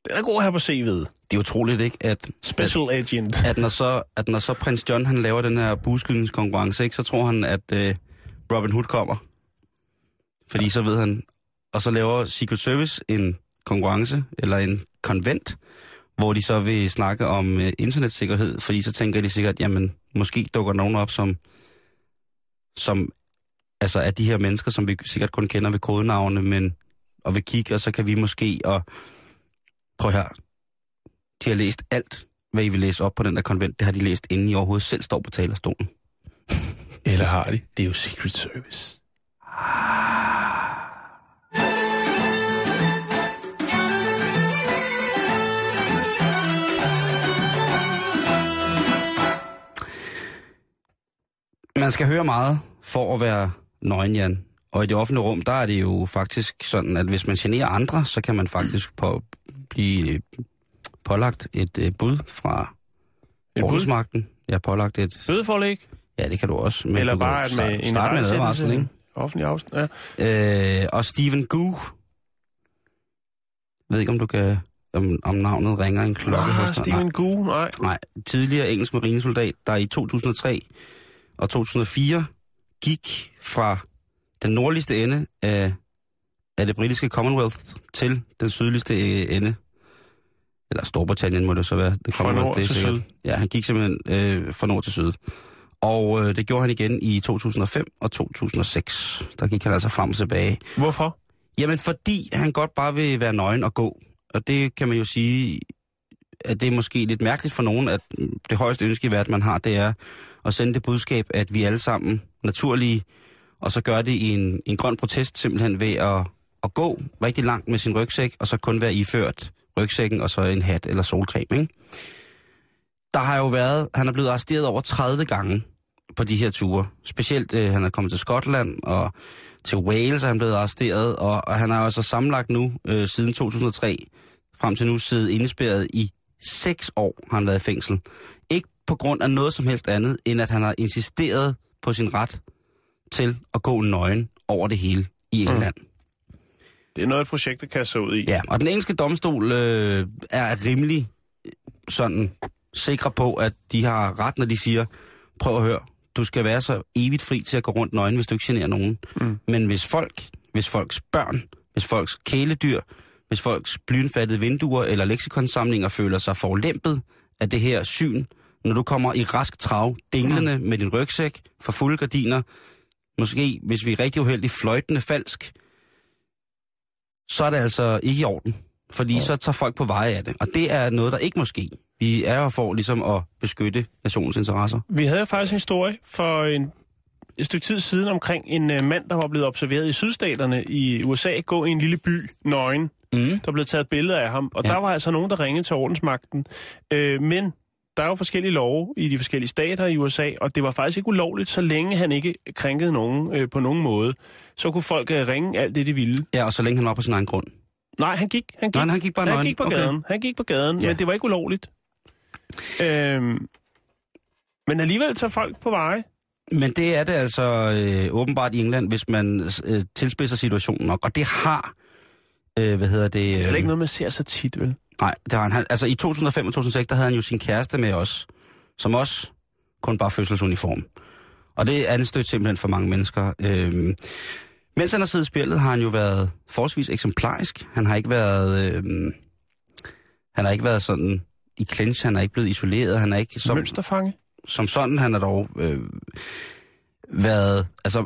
Den er god her på CV'et. Det er utroligt, ikke? At, Special agent. at, når så, at når så prins John han laver den her buskydningskonkurrence, ikke, så tror han, at øh, Robin Hood kommer. Fordi så ved han... Og så laver Secret Service en konkurrence, eller en konvent, hvor de så vil snakke om øh, internetsikkerhed, fordi så tænker de sikkert, jamen, måske dukker nogen op, som, som altså er de her mennesker, som vi sikkert kun kender ved kodenavne, men og vil kigge, og så kan vi måske, og prøv her, de har læst alt, hvad I vil læse op på den der konvent, det har de læst, inden I overhovedet selv står på talerstolen. <laughs> Eller har de? Det er jo Secret Service. Man skal høre meget for at være nøgen, Jan. Og i det offentlige rum, der er det jo faktisk sådan, at hvis man generer andre, så kan man faktisk på, blive pålagt et øh, bud fra Et bud? ordensmagten. Jeg har pålagt et... Bødeforlæg? Ja, det kan du også. Men Eller du bare at start- med en starte med en advarsel, ikke? Offentlig afstand, ja. Øh, og Stephen Gu. Jeg ved ikke, om du kan... Om, om navnet ringer en klokke Ah, hos dig. Steven Gu, nej. Nej, tidligere engelsk marinesoldat, der i 2003 og 2004 gik fra den nordligste ende af, af det britiske Commonwealth til den sydligste øh, ende. Eller Storbritannien må det så være. Det Fra Commonwealth, nord til syd. Ja, han gik simpelthen øh, fra nord til syd. Og øh, det gjorde han igen i 2005 og 2006. Der gik han altså frem og tilbage. Hvorfor? Jamen, fordi han godt bare vil være nøgen og gå. Og det kan man jo sige, at det er måske lidt mærkeligt for nogen, at det højeste ønske i verden, man har, det er at sende det budskab, at vi alle sammen naturlige, og så gør det i en, en grøn protest simpelthen ved at, at gå rigtig langt med sin rygsæk, og så kun være iført rygsækken og så en hat eller solcreme. Ikke? Der har jo været, han er blevet arresteret over 30 gange på de her ture. Specielt, øh, han er kommet til Skotland, og til Wales er han blevet arresteret, og, og han har altså samlet nu, øh, siden 2003, frem til nu siddet indespærret i seks år, har han været i fængsel. Ikke på grund af noget som helst andet, end at han har insisteret på sin ret til at gå nøgen over det hele i England. Mm. Det er noget, projektet kan så ud i. Ja, og den engelske domstol øh, er rimelig øh, sådan sikre på, at de har ret, når de siger, prøv at høre, du skal være så evigt fri til at gå rundt nøgen, hvis du ikke generer nogen. Mm. Men hvis folk, hvis folks børn, hvis folks kæledyr, hvis folks blynfattede vinduer eller leksikonsamlinger føler sig forlæmpet af det her syn, når du kommer i rask trav, dinglende mm. med din rygsæk for fulde gardiner, måske, hvis vi er rigtig uheldige, fløjtende falsk, så er det altså ikke i orden. Fordi ja. så tager folk på veje af det. Og det er noget, der ikke må ske. Vi er jo for ligesom at beskytte nationens interesser. Vi havde jo faktisk en historie for en, et stykke tid siden omkring en uh, mand, der var blevet observeret i sydstaterne i USA, gå i en lille by, nøgen. Mm. Der blev taget billeder af ham, og Ja. ja. der var altså nogen, der ringede til ordensmagten. Øh, men der er jo forskellige love i de forskellige stater i USA, og det var faktisk ikke ulovligt, så længe han ikke krænkede nogen øh, på nogen måde. Så kunne folk øh, ringe alt det, de ville. Ja, og så længe han var på sin egen grund. Nej, han gik. Han gik, Nej, han gik bare han nøgen. gik på Okay. gaden. Han gik på gaden, Ja. men det var ikke ulovligt. Øhm, men alligevel tager folk på veje. Men det er det altså øh, åbenbart i England, hvis man øh, tilspidser situationen nok. Og det har, øh, hvad hedder det... Det er øh, ikke noget, man ser så tit, vel? Nej, det har han. Altså i 2005 og 2006, der havde han jo sin kæreste med os, som også kun bare fødselsuniform. Og det anstødte simpelthen for mange mennesker. Øhm, mens han har siddet i spillet, har han jo været forholdsvis eksemplarisk. Han har ikke været... Øhm, han har ikke været sådan i clinch, han er ikke blevet isoleret, han er ikke som, Mønsterfange. som sådan, han har dog øh, været... Altså,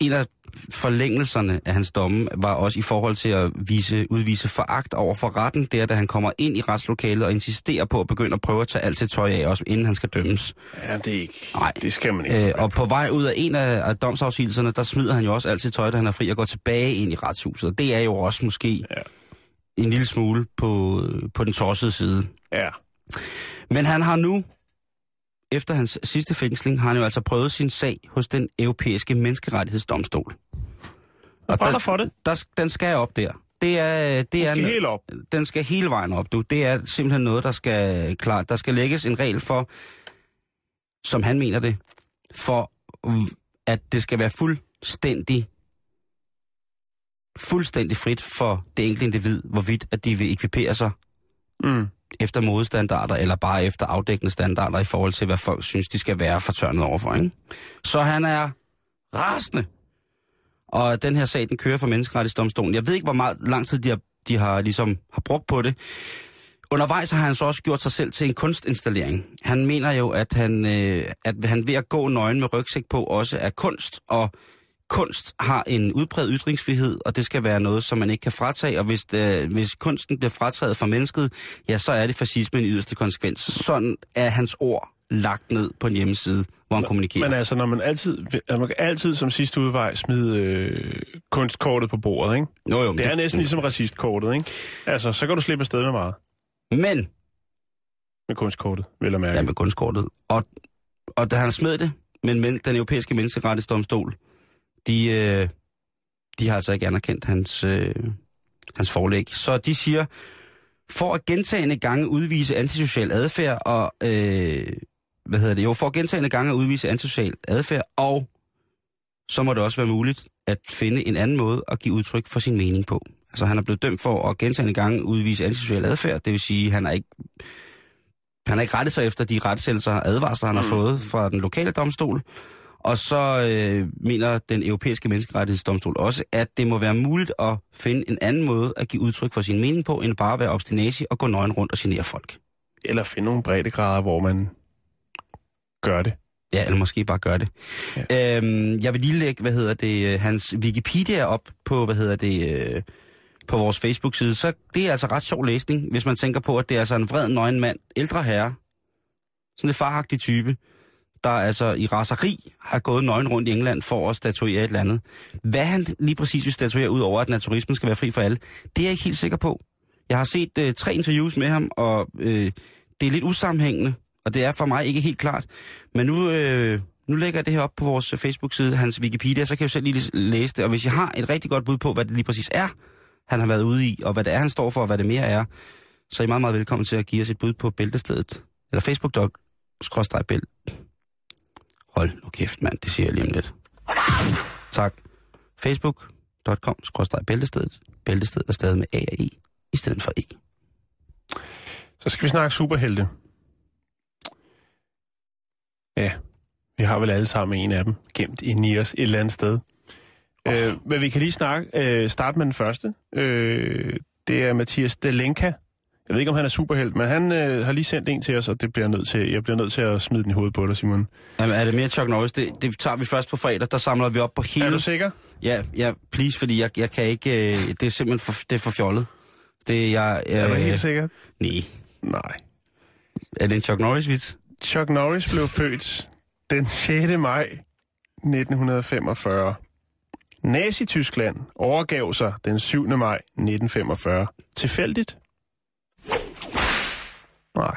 en af forlængelserne af hans domme var også i forhold til at vise, udvise foragt over for retten, der da han kommer ind i retslokalet og insisterer på at begynde at prøve at tage alt sit tøj af, også inden han skal dømmes. Ja, det er ikke... Nej. Det skal man ikke. Øh, og på vej ud af en af, af domsafsigelserne, der smider han jo også alt sit tøj, da han er fri og går tilbage ind i retshuset. Og det er jo også måske Ja. en lille smule på, på den tossede side. Ja. Men han har nu, efter hans sidste fængsling, har han jo altså prøvet sin sag hos den europæiske menneskerettighedsdomstol. Og den, for det. der, den skal op der. Det er, det er skal helt op. den skal hele vejen op, du. Det er simpelthen noget, der skal klart. Der skal lægges en regel for, som han mener det, for at det skal være fuldstændig fuldstændig frit for det enkelte individ, hvorvidt at de vil ekvipere sig Mm efter modestandarder, eller bare efter afdækkende standarder i forhold til, hvad folk synes, de skal være fortørnet overfor. Ikke? Så han er rasende. Og den her sag, den kører for menneskerettighedsdomstolen. Jeg ved ikke, hvor meget lang tid de har, de har, ligesom, har brugt på det. Undervejs har han så også gjort sig selv til en kunstinstallering. Han mener jo, at han, øh, at han ved at gå nøgen med rygsæk på også er kunst, og kunst har en udbredt ytringsfrihed, og det skal være noget, som man ikke kan fratage, og hvis, øh, hvis kunsten bliver frataget fra mennesket, ja, så er det fascismen i yderste konsekvens. Sådan er hans ord lagt ned på en hjemmeside, hvor han kommunikerer. Men altså, når man altid, altså, man kan altid som sidste udvej smide øh, kunstkortet på bordet, ikke? jo, jo, Det er næsten ligesom racistkortet, ikke? Altså, så kan du slippe afsted med meget Men, med kunstkortet, vil jeg mærke. ja, med kunstkortet, og, og da han smed det, men, men den europæiske menneskerettighedsdomstol, de, øh, de har altså ikke anerkendt hans, øh, hans forlæg. Så de siger, for at gentagende gange udvise antisocial adfærd og, øh, hvad hedder det, jo, for at gentagende gange at udvise antisocial adfærd, og så må det også være muligt at finde en anden måde at give udtryk for sin mening på. Altså han er blevet dømt for at gentagende gange udvise antisocial adfærd, det vil sige, han er ikke han har ikke rettet sig efter de retsættelser og advarsler, han har fået fra den lokale domstol. Og så øh, mener den europæiske menneskerettighedsdomstol også, at det må være muligt at finde en anden måde at give udtryk for sin mening på, end bare at være obstinasi og gå nøgen rundt og genere folk. Eller finde nogle breddegrader, hvor man gør det. Ja, eller måske bare gøre det. Ja. Øhm, jeg vil lige lægge, hvad hedder det, øh, hans Wikipedia op på, hvad hedder det, øh, på vores Facebook-side. Så det er altså ret sjov læsning, hvis man tænker på, at det er altså en vred, nøgen mand, ældre herre, sådan en faragtig type, der altså i raseri har gået nøgen rundt i England for at statuere et eller andet. Hvad han lige præcis vil statuere ud over, at naturismen skal være fri for alle, det er jeg ikke helt sikker på. Jeg har set øh, tre interviews med ham, og øh, det er lidt usammenhængende, og det er for mig ikke helt klart. Men nu, øh, nu lægger jeg det her op på vores øh, Facebook-side, hans Wikipedia, så kan jeg selv lige læse det. Og hvis jeg har et rigtig godt bud på, hvad det lige præcis er, han har været ude i, og hvad det er, han står for, og hvad det mere er, så er I meget, meget velkommen til at give os et bud på bæltestedet. Eller facebook skråstreg bælt. Hold nu kæft, mand. Det siger jeg lige om lidt. Tak. Facebook.com skråstreg bæltestedet. Bæltestedet er stadig med A og I, i stedet for E. Så skal vi snakke superhelte. Ja, vi har vel alle sammen en af dem gemt inde i os et eller andet sted. Oh. Øh, men vi kan lige snakke, øh, starte med den første. Øh, det er Mathias Delenka. Jeg ved ikke, om han er superhelt, men han øh, har lige sendt en til os, og det bliver jeg nødt til. Jeg bliver nødt til at smide den i hovedet på dig, Simon. Jamen, er det mere Chuck Norris? Det, det tager vi først på fredag. Der samler vi op på hele... Er du sikker? Ja, ja, please, fordi jeg, jeg kan ikke... Øh, det er simpelthen for, det er for fjollet. Det er jeg... Øh, Er du helt sikker? Nej. Nej. Er det en Chuck Norris-vits? Chuck Norris blev <laughs> født den 6. maj 1945. Nazi-Tyskland overgav sig den 7. maj 1945. Tilfældigt? Nej.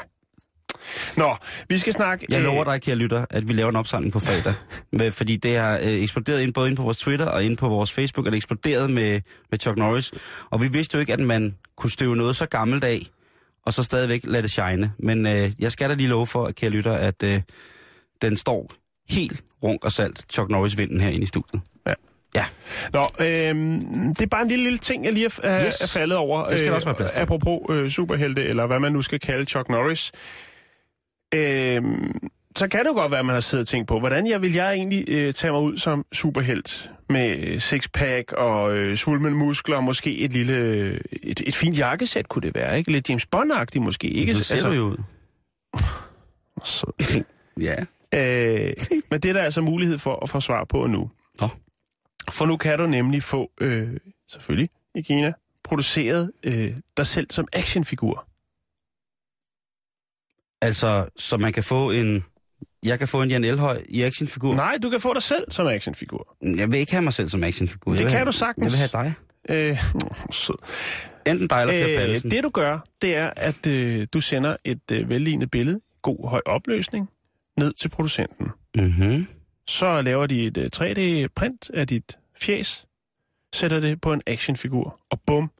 Nå, vi skal snakke... Jeg øh, lover dig, kære lytter, at vi laver en opsamling på fredag. <laughs> med, fordi det har øh, eksploderet ind, både ind på vores Twitter og ind på vores Facebook, er det eksploderet med, med Chuck Norris. Og vi vidste jo ikke, at man kunne støve noget så gammelt af, og så stadigvæk lade det shine. Men øh, jeg skal da lige love for, kære lytter, at øh, den står helt runk og salt, Chuck Norris-vinden herinde i studiet. Ja. Nå, øhm, det er bare en lille, lille ting, jeg lige er, Yes. er faldet over. Det skal der også være plads til. Apropos øh, superhelte, eller hvad man nu skal kalde Chuck Norris. Øhm, så kan det jo godt være, at man har siddet og tænkt på, hvordan jeg vil jeg egentlig øh, tage mig ud som superhelt med øh, sixpack og øh, svulmende muskler og måske et lille, øh, et, et fint jakkesæt kunne det være, ikke? Lidt James Bond-agtigt måske, ikke? Så ser du jo ud. <laughs> Så, Ja. øh, men det er der altså mulighed for at få svar på nu. Nå. For nu kan du nemlig få, øh, selvfølgelig i Kina, produceret øh, dig selv som actionfigur. Altså, så man kan få en... Jeg kan få en Jan Elhøj i actionfigur. Nej, du kan få dig selv som actionfigur. Jeg vil ikke have mig selv som actionfigur. Det jeg kan have, du sagtens. Jeg vil have dig. Øh, <laughs> sød. Enten dig eller Per Øh, det du gør, det er, at øh, du sender et øh, vellignet billede, god høj opløsning, ned til producenten. Mm-hmm. Så laver de et øh, 3D-print af dit fjes, sætter det på en actionfigur, og bum,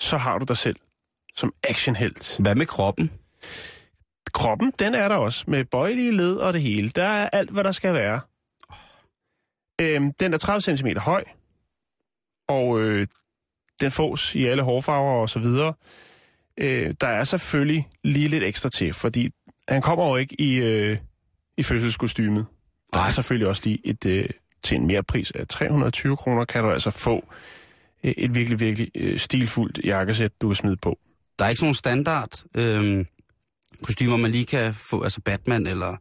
så har du dig selv som actionhelt. Hvad med kroppen? Kroppen, den er der også, med bøjelige led og det hele. Der er alt, hvad der skal være. Øhm, den er 30 cm høj, og øh, den fås i alle hårfarver og så videre. Øh, der er selvfølgelig lige lidt ekstra til, fordi han kommer jo ikke i, øh, i fødselskostymet. Der er selvfølgelig også lige et, øh, til en mere pris af 320 kroner, kan du altså få øh, et virkelig, virkelig øh, stilfuldt jakkesæt, du kan smide på. Der er ikke sådan nogle standard øhm, kostymer, man lige kan få, altså Batman eller...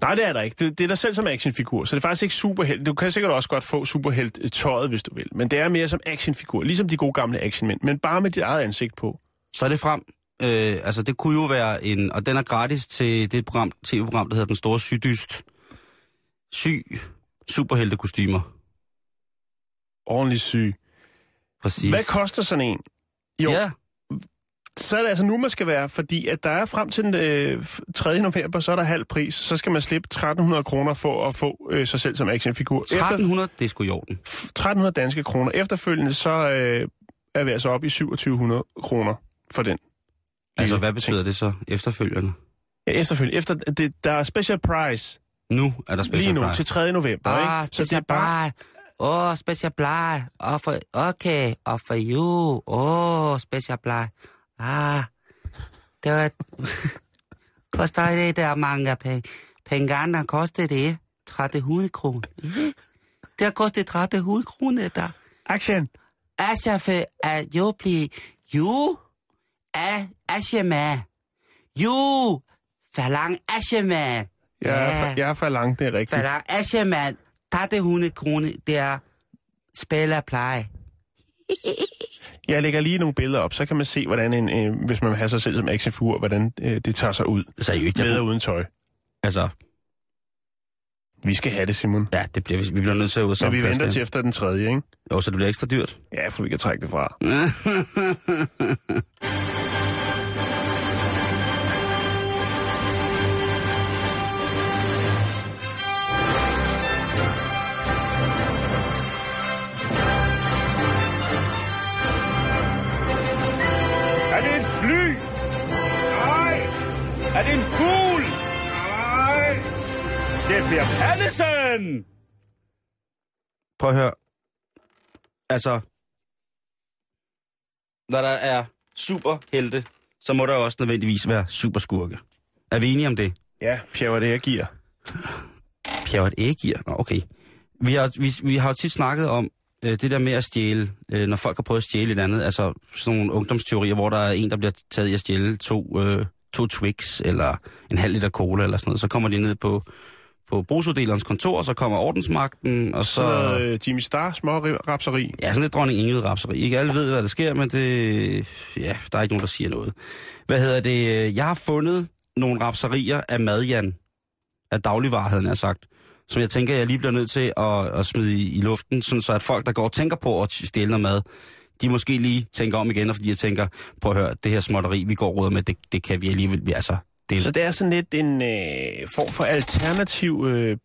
Nej, det er der ikke. Det, det er dig selv som actionfigur, så det er faktisk ikke superhelt. Du kan sikkert også godt få superhelt tøjet, hvis du vil. Men det er mere som actionfigur, ligesom de gode gamle actionmænd, men bare med dit eget ansigt på. Så er det frem. Øh, altså, det kunne jo være en... Og den er gratis til det program, tv-program, der hedder Den Store Sygdyst. Syg superheltekostymer. Ordentlig syg. Præcis. Hvad koster sådan en? Jo, Ja, så er det altså nu, man skal være, fordi at der er frem til den øh, 3. november, så er der halv pris. Så skal man slippe 1300 kroner for at få øh, sig selv som actionfigur. Efter 1300, det er sgu i orden. 1300 danske kroner. Efterfølgende, så øh, er vi altså oppe i 2700 kroner for den. Altså, hvad ting. betyder det så efterfølgende? Ja, efterfølgende. Efter, det, der er special price Nu er der special lige nu til 3. november. Ah, ikke? Så det er bare... Åh, oh, special bly. Oh, for, okay, og for you. Åh, oh, special bly. Ah, det var... <laughs> koster det der mange penge. Penge andre koster det 1300 kroner. <laughs> Det har kostet 1300 kroner der. Action! Altså, for at jo blive... Jo, er Ashema. Jo, forlang Ashema. Jeg er, for, jeg er for lang, det er rigtigt. Forlang Ashema. Tag det 100 kroner, det er spiller pleje. <laughs> Jeg lægger lige nogle billeder op, så kan man se, hvordan en, øh, hvis man have sig selv som actionfigur, hvordan øh, det tager sig ud. Seriøst, jeg Med og uden tøj. Altså, Vi skal have det, Simon. ja, det bliver, vi bliver nødt til at ud Så vi venter til efter den tredje, ikke? Jo, så det bliver ekstra dyrt. Ja, for vi kan trække det fra. <laughs> Er det en fugl? Nej! Det bliver Pallesen! Prøv at høre. Altså, når der er superhelte, så må der også nødvendigvis være superskurke. Er vi enige om det? Ja, Pierre, det jeg giver. Pjerret ægir? Nå, okay. Vi har, vi, vi har jo tit snakket om øh, det der med at stjæle, øh, når folk har prøvet at stjæle et andet, altså sådan nogle ungdomsteorier, hvor der er en, der bliver taget i at stjæle to, øh, to Twix, eller en halv liter cola, eller sådan noget. Så kommer de ned på, på brugsuddelerens kontor, og så kommer ordensmagten, og så... Så øh, Jimmy Star små rapseri. Ja, sådan lidt dronning Ingrid rapseri. Ikke alle ved, hvad der sker, men det... Ja, der er ikke nogen, der siger noget. Hvad hedder det? Jeg har fundet nogle rapserier af Madjan, af dagligvarheden, er sagt, som jeg tænker, jeg lige bliver nødt til at, at smide i, i luften, sådan så at folk, der går og tænker på at stjæle noget mad, de måske lige tænker om igen, og fordi jeg tænker, prøv at høre, det her småtteri, vi går råder med, det, det kan vi alligevel, vi- altså, det, Så det er sådan lidt en øh, form for alternativ, øh,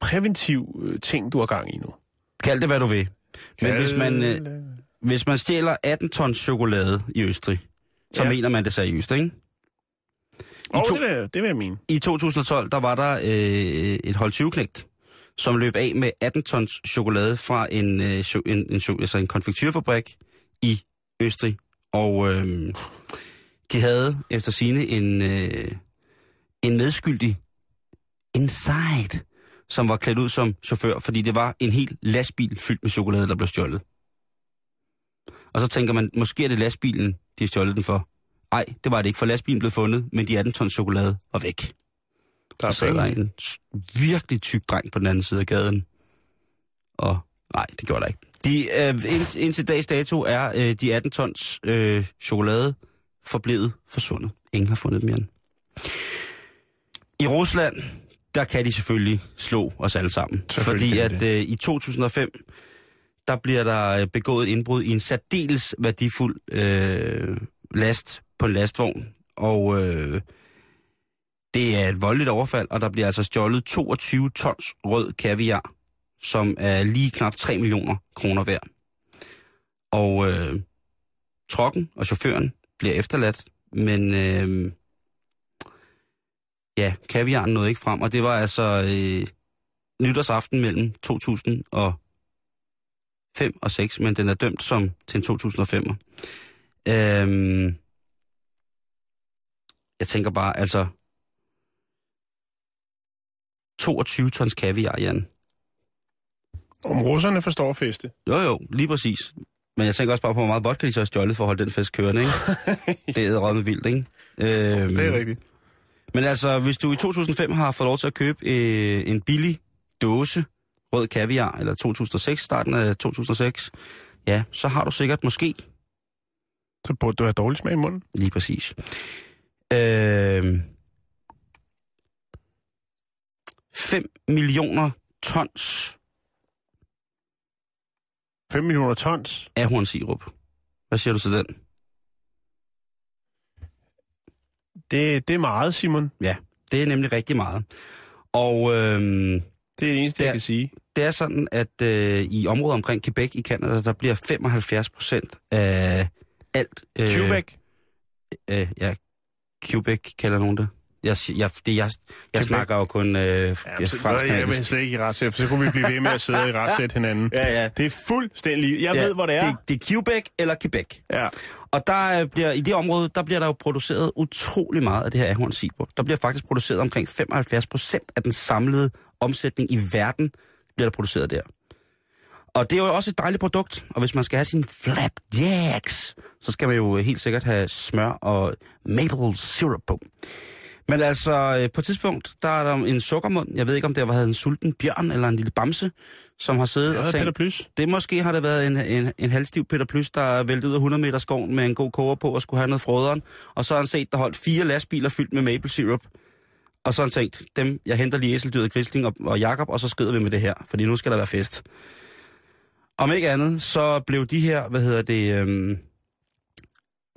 præventiv øh, ting, du har gang i nu. kald det, hvad du vil. Men Kald- hvis man, øh, hvis man stjæler 18 tons chokolade i Østrig, så Ja. mener man det seriøst, ikke? Åh, to- det, vil, jeg- det vil jeg mene. I 2012, der var der øh, et hold 20 som løb af med 18 tons chokolade fra en, øh, en, en, altså en konfektyrfabrik i Østrig. Og øh, de havde efter sine en, øh, en medskyldig inside, som var klædt ud som chauffør, fordi det var en hel lastbil fyldt med chokolade, der blev stjålet. Og så tænker man, måske er det lastbilen, de har stjålet den for. Nej, det var det ikke, for lastbilen blev fundet, men de 18 tons chokolade var væk. Der er Så der en virkelig tyk dreng på den anden side af gaden og Nej, det gjorde der ikke. De, øh, ind, indtil dags dato er øh, de 18 tons øh, chokolade forblevet forsvundet. Ingen har fundet dem igen. I Rusland, der kan de selvfølgelig slå os alle sammen. Fordi at øh, i 2005, der bliver der øh, begået indbrud i en særdeles værdifuld øh, last på en lastvogn. Og øh, det er et voldeligt overfald, og der bliver altså stjålet 22 tons rød kaviar, som er lige knap 3 millioner kroner værd. Og øh, trokken og chaufføren bliver efterladt, men øh, ja, kaviaren nåede ikke frem, og det var altså øh, nytårsaften mellem 2005 og 6, men den er dømt som til en 2005'er. Øh, jeg tænker bare, altså 22 tons kaviar, Jan. Om russerne forstår at feste. Jo, jo, lige præcis. Men jeg tænker også bare på, hvor meget vodka de så har stjålet for at holde den fest kørende, ikke? <laughs> det er med vildt, ikke? Øhm, Det er rigtigt. Men altså, hvis du i 2005 har fået lov til at købe øh, en billig dåse rød kaviar, eller 2006, starten af 2006, ja, så har du sikkert måske Så burde du have dårlig smag i munden. lige præcis. Øh, 5 millioner tons 5 millioner tons. ahornsirup. Hvad siger du til den? Det, det er meget, Simon. Ja, det er nemlig rigtig meget. Og øhm, Det er det eneste, Det er- jeg kan sige. det er sådan, at øh, i området omkring Quebec i Canada, der bliver 75 procent af alt... Øh, Quebec. Øh, ja, Quebec kalder nogen det. Jeg, jeg, det, jeg, jeg snakker jo kun øh, Ja, ja, fransk jeg vil slet ikke i retssæt, for så kunne vi blive ved med at sidde i <laughs> retssæt hinanden. Ja, ja. Det er fuldstændig... Jeg ved, hvor det er. Det, det er Quebec eller Quebec. Ja. Og der øh, bliver, i det område, der bliver der jo produceret utrolig meget af det her ahornsirup. Der bliver faktisk produceret omkring 75 procent af den samlede omsætning i verden, bliver der produceret der. Og det er jo også et dejligt produkt, og hvis man skal have sin flapjacks, så skal man jo helt sikkert have smør og maple syrup på. Men altså, øh, på et tidspunkt, der er der en sukkermund, jeg ved ikke, om det var en sulten bjørn eller en lille bamse, som har siddet Det og Peter tænkt, Plys. det måske har det været en, en, en halvstiv Peter Plys, der er væltet ud af 100 meter skoven med en god koger på og skulle have noget froderen. Og så har han set, der holdt fire lastbiler fyldt med maple syrup. Og så har han tænkt, dem, jeg henter lige Æseldyret, Grisling og, og Jakob, og så skrider vi med det her, fordi nu skal der være fest. Om ikke andet, så blev de her, hvad hedder det, øhm,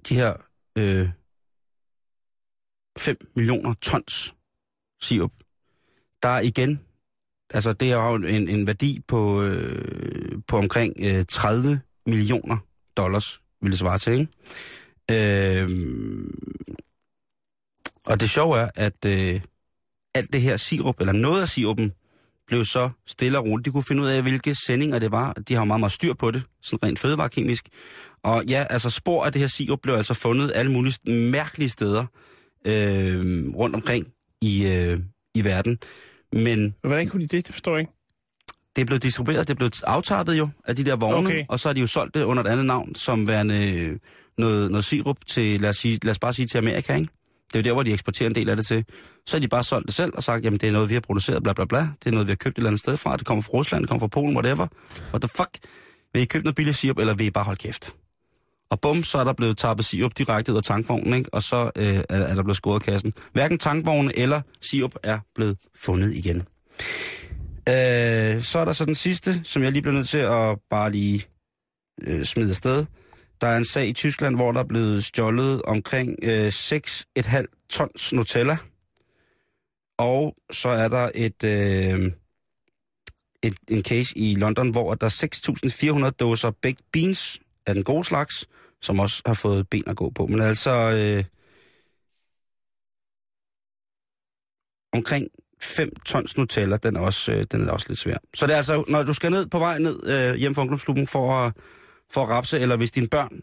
de her øh, 5 millioner tons sirup, der er igen, altså det er jo en, en værdi på, øh, på omkring øh, 30 millioner dollars, vil det svare til, ikke? Øh, og det sjove er, at øh, alt det her sirup, eller noget af sirupen, blev så stille og roligt. De kunne finde ud af, hvilke sendinger det var. De har jo meget, meget styr på det, sådan rent fødevarekemisk. Og ja, altså spor af det her sirup blev altså fundet alle mulige mærkelige steder øh, rundt omkring i, øh, i verden. Men Hvordan kunne de det? Det forstår jeg ikke. det er blevet distribueret, det er blevet aftappet jo af de der vogne, Okay. okay. og så har de jo solgt det under et andet navn, som værende øh, noget, noget sirup til, lad os, sige, lad os bare sige til Amerika, ikke? Det er jo der, hvor de eksporterer en del af det til. Så har de bare solgt det selv og sagt, jamen det er noget, vi har produceret, bla bla bla. Det er noget, vi har købt et eller andet sted fra. Det kommer fra Rusland, det kommer fra Polen, whatever. What the fuck? Vil I købe noget billig sirup, eller vil I bare holde kæft? Og bum, så er der blevet tappet sirup direkte ud af tankvognen, ikke? og så øh, er, er der blevet skåret kassen. Hverken tankvognen eller sirup er blevet fundet igen. Øh, så er der så den sidste, som jeg lige bliver nødt til at bare lige øh, smide afsted. Der er en sag i Tyskland, hvor der er blevet stjålet omkring øh, 6,5 tons Nutella. Og så er der et, øh, et, en case i London, hvor der er 6.400 dåser baked beans af den gode slags, som også har fået ben at gå på. Men altså øh, omkring 5 tons Nutella, den er, også, øh, den er også lidt svær. Så det er altså, når du skal ned på vej ned øh, hjem fra ungdomsklubben for at, for at rapse, eller hvis dine børn,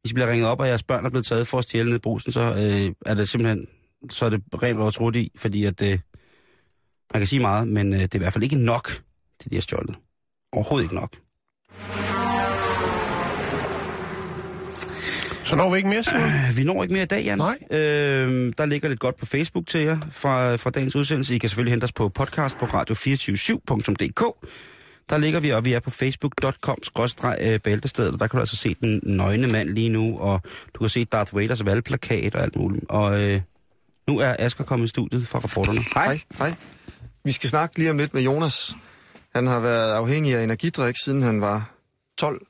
hvis I bliver ringet op, og jeres børn er blevet taget for at stjæle ned i brusen, så øh, er det simpelthen, så er det rent vores trudt i, fordi at, øh, man kan sige meget, men øh, det er i hvert fald ikke nok, til de har stjålet. Overhovedet ikke nok. Så når vi ikke mere, Simon. Øh, Vi når ikke mere i dag, Jan. Nej. Øh, der ligger lidt godt på Facebook til jer fra, fra dagens udsendelse. I kan selvfølgelig hente os på podcast på radio247.dk. Der ligger vi, og vi er på facebook.com-bæltestedet, og der kan du altså se den nøgne mand lige nu, og du kan se Darth Vaders valgplakat og alt muligt. Og øh, nu er Asger kommet i studiet for rapporterne. Hej. Hej, hej. Vi skal snakke lige om lidt med Jonas. Han har været afhængig af energidrik, siden han var 12.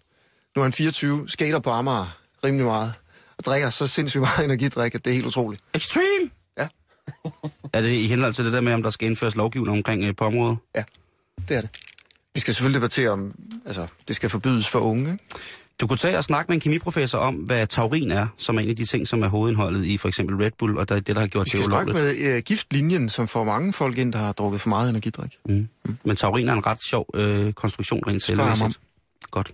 Nu er han 24, skater på Amager rimelig meget, og drikker så sindssygt meget <laughs> energidrik, at det er helt utroligt. Extreme! Ja. Er det i henhold til det der med, om der skal indføres lovgivning omkring øh, på området? Det er det. Vi skal selvfølgelig debattere om, altså, det skal forbydes for unge. ikke? Du kunne tage og snakke med en kemiprofessor om, hvad taurin er, som er en af de ting, som er hovedindholdet i for eksempel Red Bull, og der er det, der har gjort Vi det skal snakke ulovligt. med uh, giftlinjen, som får mange folk ind, der har drukket for meget energidrik. Mm. Men taurin er en ret sjov øh, konstruktion rent selvmæssigt. Godt.